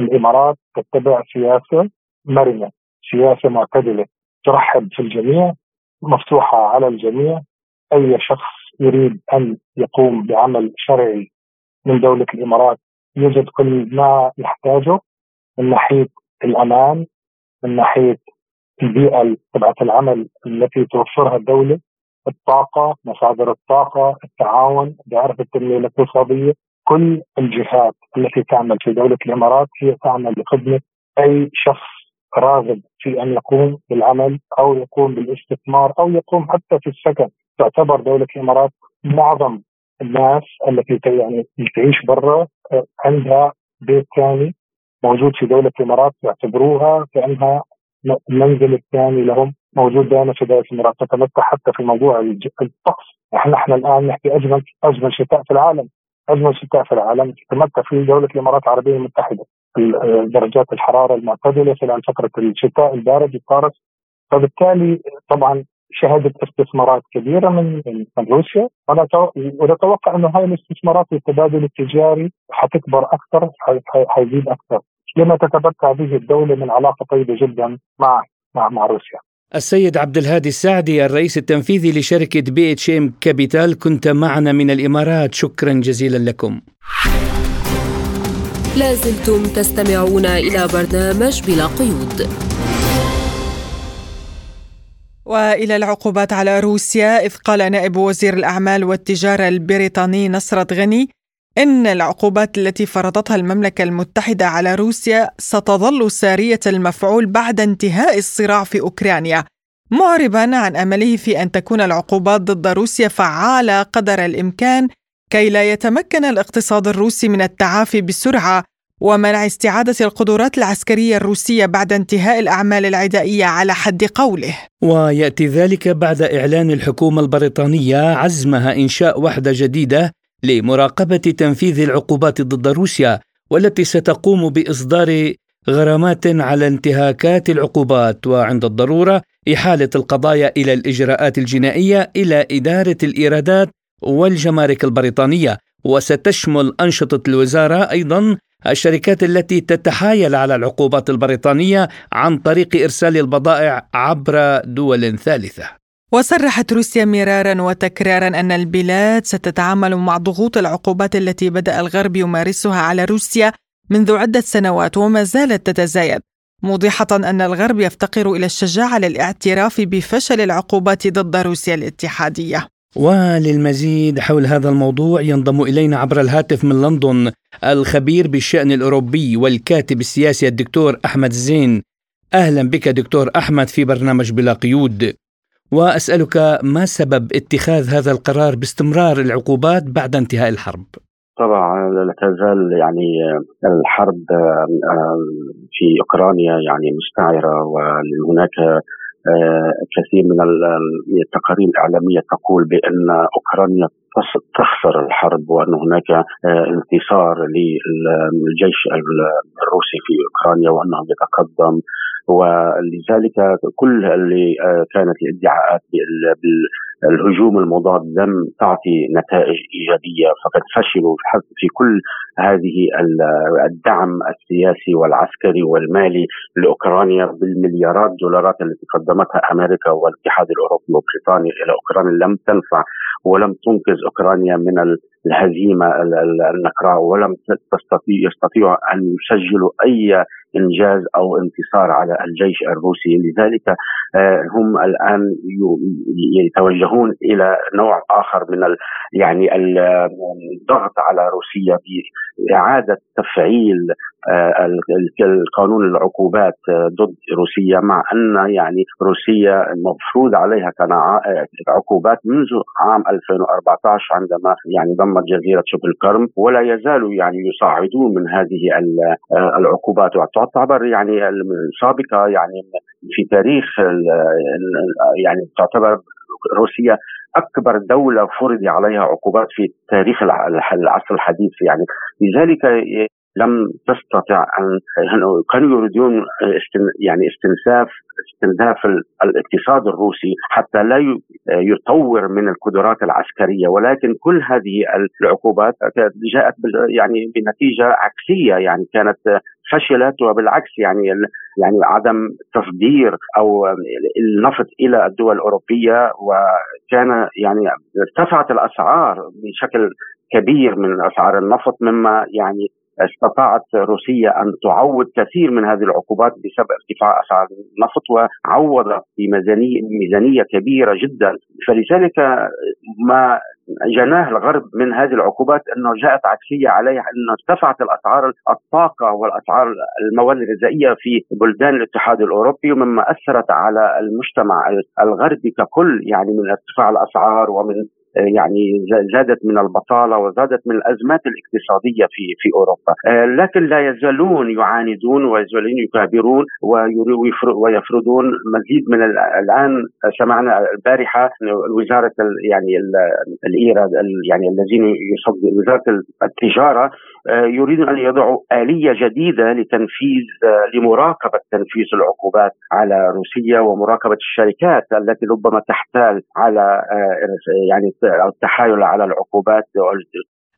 الإمارات تتبع سياسة مرنة سياسة معتدله ترحب في الجميع مفتوحة على الجميع. أي شخص يريد أن يقوم بعمل شرعي من دولة الإمارات يوجد كل ما يحتاجه من ناحية الأمان من ناحية البيئة تبعت العمل التي توفرها الدولة. الطاقة، مصادر الطاقة، التعاون، دائرة التنمية الاقتصادية، كل الجهات التي تعمل في دولة الإمارات هي تعمل لخدمة أي شخص راغب في أن يقوم بالعمل أو يقوم بالاستثمار أو يقوم حتى في السكن، تعتبر دولة الإمارات معظم الناس التي يعني تعيش برا آه، عندها بيت ثاني موجود في دولة الإمارات يعتبروها كأنها المنزل الثاني لهم موجود دائما في دولة الإمارات تتمتع حتى في موضوع الطقس. إحنا إحنا الآن نحكي اجمل أجمل شتاء في العالم. أجمل شتاء في العالم تتمتع في دولة الإمارات العربية المتحدة. درجات الحرارة المعتدلة خلال فترة الشتاء البارد القارس فبالتالي طبعا شهدت استثمارات كبيرة من من روسيا ونتوقع أنه هاي الاستثمارات والتبادل التجاري حتكبر أكثر حيزيد أكثر لما تتمتع به الدولة من علاقة طيبة جدا مع مع مع روسيا. السيد عبد الهادي السعدي الرئيس التنفيذي لشركة BHM Capital كنت معنا من الإمارات شكرا جزيلا لكم. لازلتم تستمعون إلى برنامج بلا قيود. وإلى العقوبات على روسيا إذ قال نائب وزير الأعمال والتجارة البريطاني نصرت غني إن العقوبات التي فرضتها المملكة المتحدة على روسيا ستظل سارية المفعول بعد انتهاء الصراع في أوكرانيا معربا عن أمله في أن تكون العقوبات ضد روسيا فعالة قدر الإمكان كي لا يتمكن الاقتصاد الروسي من التعافي بسرعة ومنع استعادة القدرات العسكرية الروسية بعد انتهاء الأعمال العدائية على حد قوله. ويأتي ذلك بعد إعلان الحكومة البريطانية عزمها إنشاء وحدة جديدة لمراقبة تنفيذ العقوبات ضد روسيا والتي ستقوم بإصدار غرامات على انتهاكات العقوبات. وعند الضرورة إحالة القضايا إلى الإجراءات الجنائية إلى إدارة الإيرادات والجمارك البريطانية وستشمل أنشطة الوزارة أيضا الشركات التي تتحايل على العقوبات البريطانية عن طريق إرسال البضائع عبر دول ثالثة. وصرحت روسيا مرارا وتكرارا أن البلاد ستتعامل مع ضغوط العقوبات التي بدأ الغرب يمارسها على روسيا منذ عدة سنوات وما زالت تتزايد موضحة أن الغرب يفتقر إلى الشجاعة للاعتراف بفشل العقوبات ضد روسيا الاتحادية. وللمزيد حول هذا الموضوع ينضم إلينا عبر الهاتف من لندن الخبير بالشأن الأوروبي والكاتب السياسي الدكتور أحمد زين أهلا بك دكتور أحمد في برنامج بلا قيود وأسألك ما سبب اتخاذ هذا القرار باستمرار العقوبات بعد انتهاء الحرب؟ طبعا لا تزال يعني الحرب في أوكرانيا يعني مستعرة وهناك كثير من التقارير الإعلامية تقول بأن أوكرانيا تخسر الحرب وأن هناك انتصار للجيش الروسي في أوكرانيا وأنه يتقدم ولذلك كل اللي كانت الادعاءات الهجوم المضاد لم تعطي نتائج إيجابية. فقد فشلوا في كل هذه الدعم السياسي والعسكري والمالي لأوكرانيا بالمليارات الدولارات التي قدمتها أمريكا والاتحاد الأوروبي وبريطانيا إلى أوكرانيا. لم تنفع ولم تنقذ أوكرانيا من الهزيمة النقراء ولم يستطيعوا أن يسجلوا أي إنجاز أو انتصار على الجيش الروسي. لذلك آه، هم الآن يتوجهون إلى نوع آخر من يعني الضغط على روسيا بإعادة تفعيل آه، القانون العقوبات آه، ضد روسيا مع أن يعني روسيا المفروض عليها كان عقوبات منذ عام 2014 عندما يعني ضمت جزيرة شبه القرم. ولا يزالوا يعني يصعدون من هذه العقوبات. تعتبر يعني سابقه يعني في تاريخ يعني تعتبر روسيا أكبر دولة فرض عليها عقوبات في تاريخ العصر الحديث يعني. لذلك لم تستطع أن كانوا يريدون استن يعني استنساف استنزاف الاقتصاد الروسي حتى لا يطور من القدرات العسكرية ولكن كل هذه العقوبات جاءت يعني بنتيجة عكسية يعني كانت فشلت وبالعكس يعني يعني عدم تصدير أو النفط إلى الدول الأوروبية وكان يعني ارتفعت الأسعار بشكل كبير من أسعار النفط مما يعني استطاعت روسيا أن تعوض كثير من هذه العقوبات بسبب ارتفاع أسعار النفط وعوضت بميزانيه ميزانية كبيرة جدا. فلذلك ما جناه الغرب من هذه العقوبات أنه جاءت عكسية عليها أنه ارتفعت الأسعار الطاقة والأسعار المواد الغذائية في بلدان الاتحاد الأوروبي مما أثرت على المجتمع الغربي ككل يعني من ارتفاع الأسعار ومن يعني زادت من البطالة وزادت من الأزمات الاقتصادية في في أوروبا، آه، لكن لا يزالون يعاندون ويزالون يكابرون ويفرضون مزيد من الآن سمعنا البارحة وزارة يعني الايرا يعني الذين وزارة التجارة آه، يريدون أن يضعوا آلية جديدة لتنفيذ آه، لمراقبة تنفيذ العقوبات على روسيا ومراقبة الشركات التي ربما تحتال على يعني التحايل على العقوبات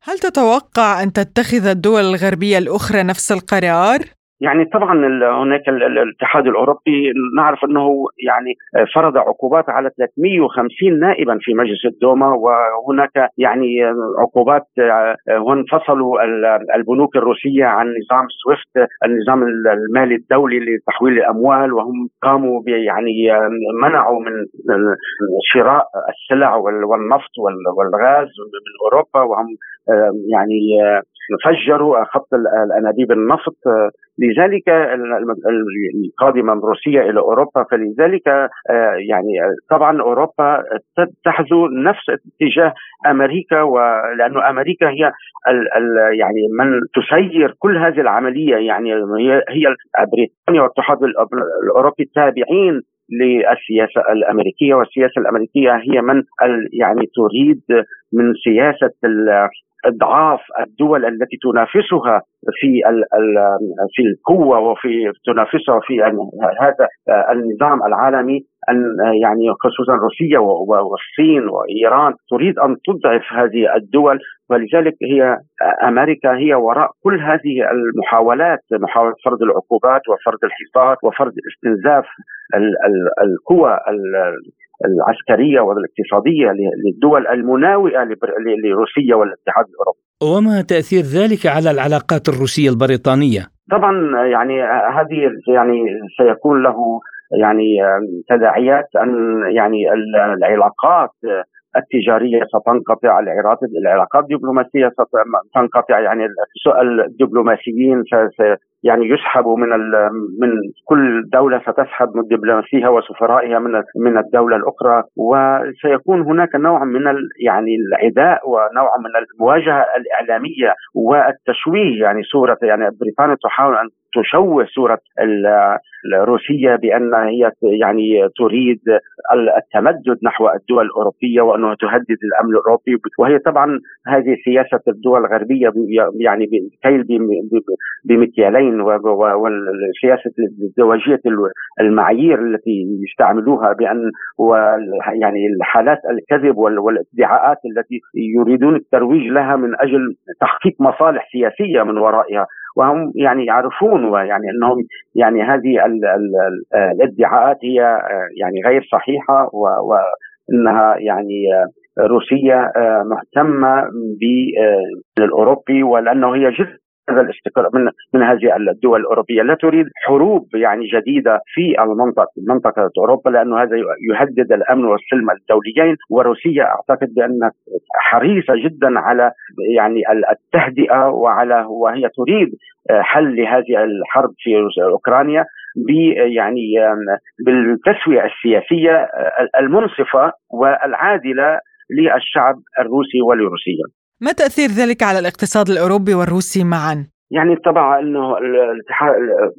هل تتوقع أن تتخذ الدول الغربية الأخرى نفس القرار؟ يعني طبعا هناك الاتحاد الأوروبي نعرف أنه يعني فرض عقوبات على 350 نائبا في مجلس الدوما وهناك يعني عقوبات وانفصلوا البنوك الروسية عن نظام سويفت النظام المالي الدولي لتحويل الأموال وهم قاموا يعني منعوا من شراء السلع والنفط والغاز من أوروبا وهم يعني فجروا خط الأنابيب النفط لذلك القادمة من روسيا إلى أوروبا. فلذلك آه، يعني طبعا أوروبا تحذو نفس اتجاه أمريكا ولأنه أمريكا هي ال ال يعني من تسير كل هذه العملية. يعني هي هي بريطانيا والاتحاد الأوروبي التابعين للسياسة الأمريكية. والسياسة الأمريكية هي من يعني تريد من سياسة اضعاف الدول التي تنافسها في في القوة وفي تنافسها في هذا النظام العالمي أن يعني خصوصا روسيا والصين وإيران تريد أن تضعف هذه الدول ولذلك هي أمريكا هي وراء كل هذه المحاولات محاولة فرض العقوبات وفرض الحصار وفرض استنزاف القوى العسكرية والاقتصادية للدول المناوئة لروسيا والاتحاد الأوروبي. وما تأثير ذلك على العلاقات الروسية البريطانية؟ طبعا يعني هذه يعني سيكون له يعني تداعيات أن يعني العلاقات التجارية ستنقطع العلاقات الدبلوماسية ستنقطع يعني سؤال الدبلوماسيين يعني يسحبوا من من كل دولة ستسحب من دبلوماسيها وسفرائها من من الدولة الأخرى وسيكون هناك نوع من يعني العداء ونوع من المواجهة الإعلامية والتشويه. يعني صورة يعني بريطانيا تحاول أن تشوه صورة روسيا بأن هي يعني تريد التمدد نحو الدول الأوروبية وأنها تهدد الأمن الأوروبي. وهي طبعا هذه سياسة الدول الغربية يعني بمكيالين. وسياسه ازدواجيه المعايير التي يستعملوها بأن يعني الحالات الكذب والادعاءات التي يريدون الترويج لها من أجل تحقيق مصالح سياسية من ورائها. وهم يعني يعرفون ويعني أنهم يعني هذه ال ال الادعاءات هي يعني غير صحيحة وانها يعني روسيا مهتمة بالاوروبي ولأنه هي جزء هذا الاستقرار من من هذه الدول الأوروبية لا تريد حروب يعني جديدة في المنطقة منطقة أوروبا لأنه هذا يهدد الأمن والسلم الدوليين وروسيا أعتقد بأن حريصة جدا على يعني التهدئة وعلى وهي تريد حل لهذه الحرب في أوكرانيا يعني بالتسوية السياسية المنصفة والعادلة للشعب الروسي ولروسيا. ما تأثير ذلك على الاقتصاد الأوروبي والروسي معا؟ يعني طبعا إنه الاتحاد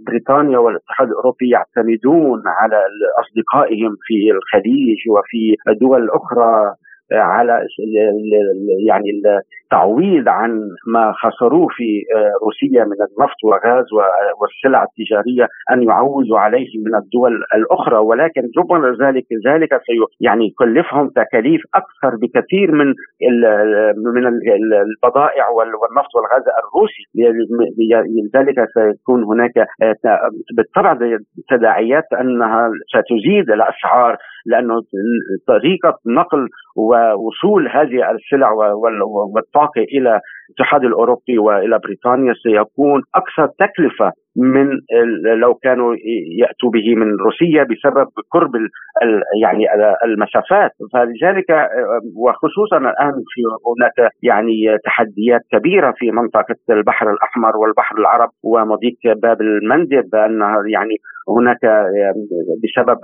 بريطانيا والاتحاد الأوروبي يعتمدون على أصدقائهم في الخليج وفي الدول الأخرى على يعني التعويض عن ما خسروه في روسيا من النفط وغاز والسلع التجارية أن يعوضوا عليه من الدول الأخرى. ولكن ربما ذلك ذلك يعني يكلفهم تكاليف أكثر بكثير من من البضائع والنفط والغاز الروسي. لذلك سيكون هناك بالطبع تداعيات أنها ستزيد الأسعار لأنه طريقة نقل ووصول هذه السلع والطاقة إلى الاتحاد الأوروبي وإلى بريطانيا سيكون أكثر تكلفة من لو كانوا يأتوا به من روسيا بسبب قرب يعني المسافات. فلذلك وخصوصا الآن في هناك يعني تحديات كبيرة في منطقة البحر الأحمر والبحر العرب ومضيق باب المندب بانها يعني هناك بسبب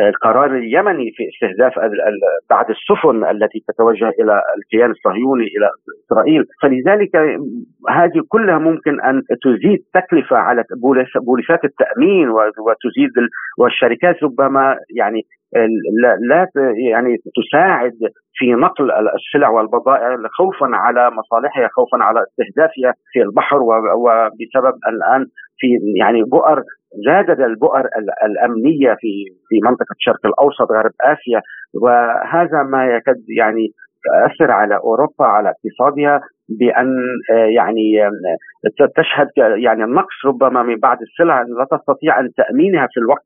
القرار اليمني في استهداف بعض السفن التي تتوجه إلى الكيان الصهيوني إلى إسرائيل. فلذلك هذه كلها ممكن أن تزيد تكلفة على بوليسات التأمين وتزيد والشركات ربما يعني لا يعني تساعد في نقل السلع والبضائع خوفا على مصالحها خوفا على استهدافها في البحر وبسبب الآن في يعني بؤر زادت البؤر الأمنية في في منطقة الشرق الأوسط غرب آسيا وهذا ما يكاد يعني تؤثر على أوروبا على اقتصادها بأن آه، يعني آه، تشهد يعني النقص ربما من بعض السلع لا تستطيع أن تأمينها في الوقت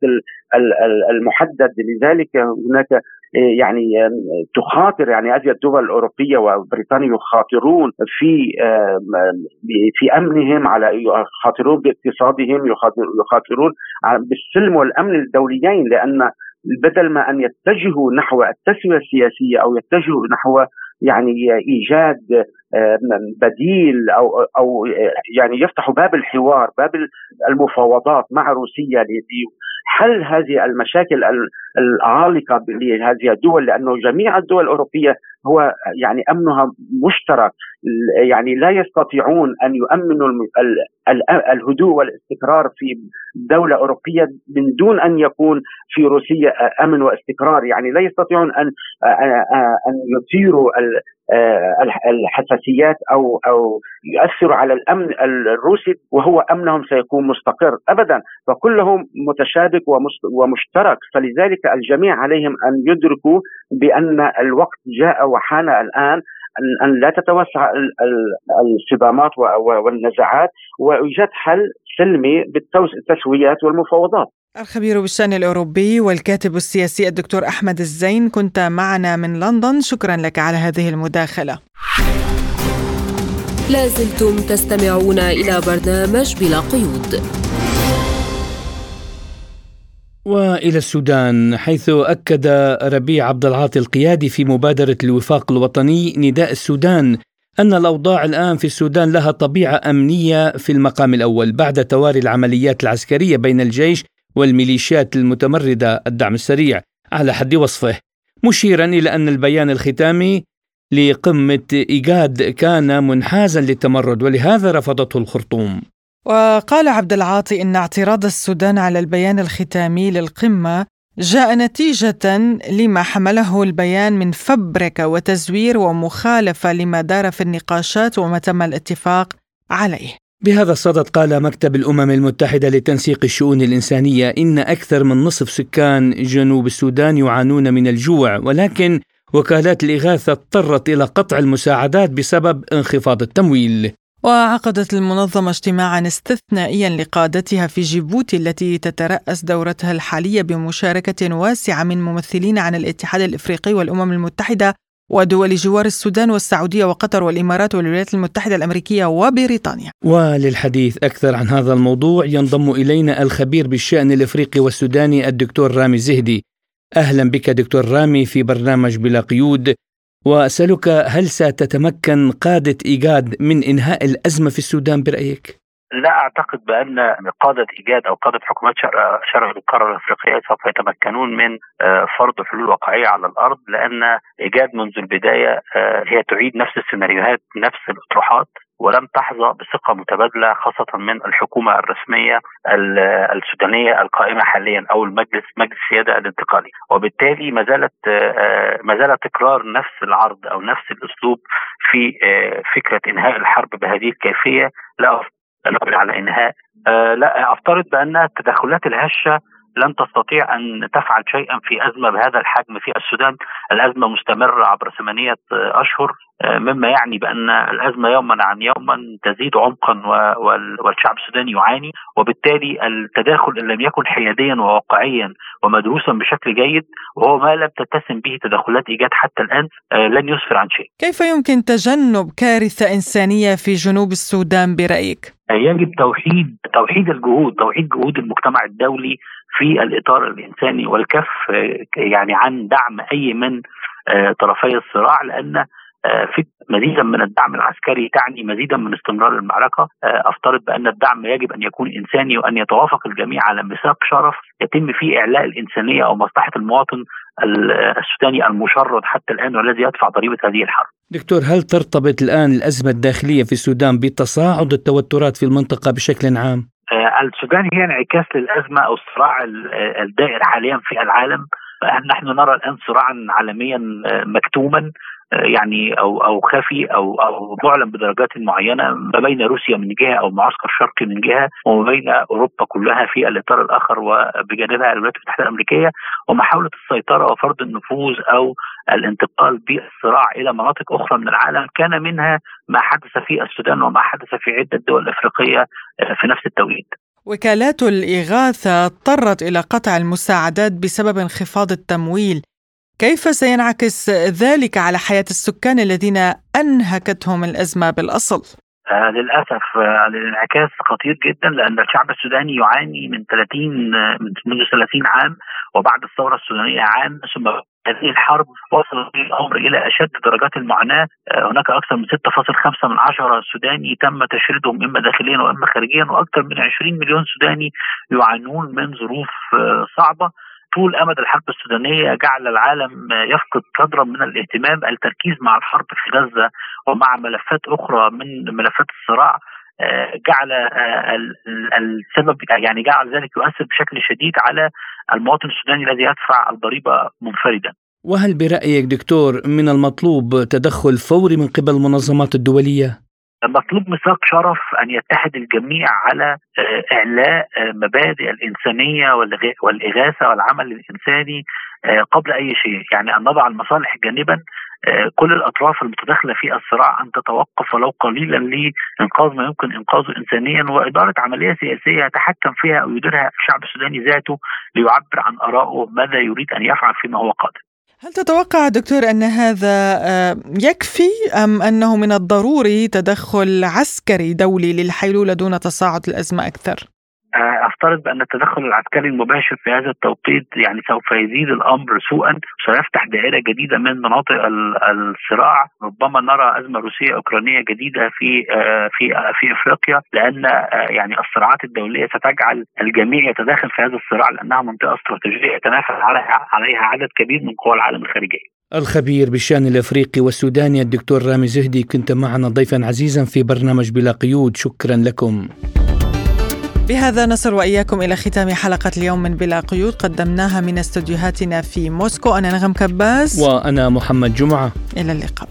المحدد. لذلك هناك آه، يعني تخاطر يعني هذه الدول الأوروبية وبريطانيا يخاطرون في في أمنهم على يخاطرون باقتصادهم يخاطرون بالسلم والأمن الدوليين لأن بدل ما أن يتجهوا نحو التسوية السياسية أو يتجهوا نحو يعني إيجاد آه، بديل أو أو يعني يفتحوا باب الحوار باب المفاوضات مع روسيا لحل هذه المشاكل العالقة لهذه الدول لأنه جميع الدول الأوروبية هو يعني أمنها مشترك يعني لا يستطيعون أن يؤمنوا الهدوء والاستقرار في دولة أوروبية من دون أن يكون في روسيا أمن واستقرار يعني لا يستطيعون أن أن يثيروا الحساسيات أو أو يؤثروا على الأمن الروسي وهو أمنهم سيكون مستقر ابدا. فكلهم متشابك ومشترك. فلذلك الجميع عليهم أن يدركوا بأن الوقت جاء وحان الآن. ان لا تتوسع الصدامات والنزاعات وايجاد حل سلمي بالتسويات والمفاوضات. الخبير بالشأن الأوروبي والكاتب السياسي الدكتور أحمد الزين كنت معنا من لندن شكرا لك على هذه المداخلة. لازلتم تستمعون إلى برنامج بلا قيود. وإلى السودان حيث أكد ربيع عبد العاطي القيادي في مبادرة الوفاق الوطني نداء السودان أن الأوضاع الآن في السودان لها طبيعة أمنية في المقام الأول بعد تواري العمليات العسكرية بين الجيش والميليشيات المتمردة الدعم السريع. على حد وصفه مشيرا إلى أن البيان الختامي لقمة ايجاد كان منحازا للتمرد ولهذا رفضته الخرطوم. وقال عبد العاطي إن اعتراض السودان على البيان الختامي للقمة جاء نتيجة لما حمله البيان من فبركة وتزوير ومخالفة لما دار في النقاشات وما تم الاتفاق عليه. بهذا الصدد قال مكتب الأمم المتحدة لتنسيق الشؤون الإنسانية إن أكثر من نصف سكان جنوب السودان يعانون من الجوع ولكن وكالات الإغاثة اضطرت إلى قطع المساعدات بسبب انخفاض التمويل. وعقدت المنظمة اجتماعا استثنائيا لقادتها في جيبوتي التي تترأس دورتها الحالية بمشاركة واسعة من ممثلين عن الاتحاد الإفريقي والأمم المتحدة ودول جوار السودان والسعودية وقطر والإمارات والولايات المتحدة الأمريكية وبريطانيا. وللحديث أكثر عن هذا الموضوع ينضم إلينا الخبير بالشأن الإفريقي والسوداني الدكتور رامي زهدي. أهلا بك دكتور رامي في برنامج بلا قيود. وأسألك هل ستتمكن قادة إيجاد من إنهاء الأزمة في السودان برأيك؟ لا أعتقد بأن قادة إيجاد أو قادة حكومات شرق القارة الأفريقية سوف يتمكنون من آه، فرض حلول واقعية على الأرض لأن إيجاد منذ البداية آه، هي تعيد نفس السيناريوهات نفس الأطروحات ولم تحظى بثقة متبادلة خاصة من الحكومة الرسمية السودانية القائمة حاليا أو المجلس مجلس السيادة الانتقالي. وبالتالي ما زالت آه، ما زال تكرار نفس العرض أو نفس الأسلوب في فكرة إنهاء الحرب بهذه الكيفية. لا القدرة على إنهاء. آه لا أفترض بأن التدخلات الهشة لن تستطيع أن تفعل شيئا في أزمة بهذا الحجم في السودان. الأزمة مستمرة عبر ثمانية أشهر آه، مما يعني بأن الأزمة يوما عن يوما تزيد عمقا والشعب السوداني يعاني. وبالتالي التداخل إن لم يكن حياديا وواقعيا ومدروسا بشكل جيد وهو ما لم تتسم به تدخلات إيجاد حتى الآن آه، لن يسفر عن شيء. كيف يمكن تجنب كارثة إنسانية في جنوب السودان برأيك؟ يجب توحيد توحيد الجهود توحيد جهود المجتمع الدولي في الإطار الإنساني والكف يعني عن دعم أي من آه، طرفي الصراع لأن آه، في مزيدا من الدعم العسكري تعني مزيدا من استمرار المعركة آه، أفترض بأن الدعم يجب أن يكون إنساني وأن يتوافق الجميع على ميثاق شرف يتم فيه إعلاء الإنسانية أو مصلحة المواطن السوداني المشرد حتى الآن والذي يدفع ضريبة هذه الحرب. دكتور هل ترتبط الآن الأزمة الداخلية في السودان بتصاعد التوترات في المنطقة بشكل عام؟ آه، السودان هي انعكاس للأزمة أو الصراع الدائر حاليا في العالم نحن نرى الآن صراعا عالميا مكتوما. يعني أو أو خفي أو أو معلن بدرجات معينة ما بين روسيا من جهة أو معسكر شرقي من جهة وما بين أوروبا كلها في الإطار الآخر وبجانبها الولايات المتحدة الأمريكية ومحاوله السيطرة وفرض النفوذ أو الانتقال بالصراع إلى مناطق أخرى من العالم كان منها ما حدث في السودان وما حدث في عدة دول أفريقية في نفس التوقيت. وكالات الإغاثة اضطرت إلى قطع المساعدات بسبب انخفاض التمويل كيف سينعكس ذلك على حياة السكان الذين أنهكتهم الأزمة بالأصل؟ آه للأسف آه الانعكاس خطير جدا لأن الشعب السوداني يعاني من 30 آه منذ 30 عام وبعد الثورة السودانية عام ثم هذه الحرب وصل الأمر إلى أشد درجات المعاناة آه، هناك أكثر من 6.5 من عشرة سوداني تم تشريدهم إما داخليا وإما خارجيا وأكثر من 20 مليون سوداني يعانون من ظروف آه، صعبة طول أمد الحرب السودانية جعل العالم يفقد قدرا من الاهتمام التركيز مع الحرب في غزة ومع ملفات أخرى من ملفات الصراع آه، جعل آه، السبب يعني جعل ذلك يؤثر بشكل شديد على المواطن السوداني الذي يدفع الضريبة منفردا. وهل برأيك دكتور من المطلوب تدخل فوري من قبل المنظمات الدولية؟ مطلوب ميثاق شرف أن يتحد الجميع على آه، إعلاء آه، مبادئ الإنسانية والإغاثة والعمل الإنساني آه، قبل أي شيء، يعني أن نضع المصالح جانبا كل الأطراف المتداخلة في الصراع أن تتوقف ولو قليلا لإنقاذ ما يمكن إنقاذه انسانيا وإدارة عملية سياسية يتحكم فيها أو يديرها الشعب السوداني ذاته ليعبر عن آرائه ماذا يريد أن يفعل فيما هو قادم. هل تتوقع دكتور أن هذا آه، يكفي أم أنه من الضروري تدخل عسكري دولي للحيلولة دون تصاعد الأزمة أكثر؟ افترض بأن التدخل العسكري المباشر في هذا التوقيت يعني سوف يزيد الأمر سوءا سيفتح دائرة جديدة من مناطق الصراع ربما نرى أزمة روسية أوكرانية جديدة في في في إفريقيا لأن يعني الصراعات الدولية ستجعل الجميع يتداخل في هذا الصراع لأنها منطقة استراتيجية يتنافس عليها عليها عدد كبير من قوى العالم الخارجيه. الخبير بالشأن الإفريقي والسوداني الدكتور رامي زهدي كنت معنا ضيفا عزيزا في برنامج بلا قيود شكرا لكم. بهذا نصل وإياكم إلى ختام حلقة اليوم من بلا قيود. قدمناها من استديوهاتنا في موسكو. أنا نغم كباس وأنا محمد جمعة. إلى اللقاء.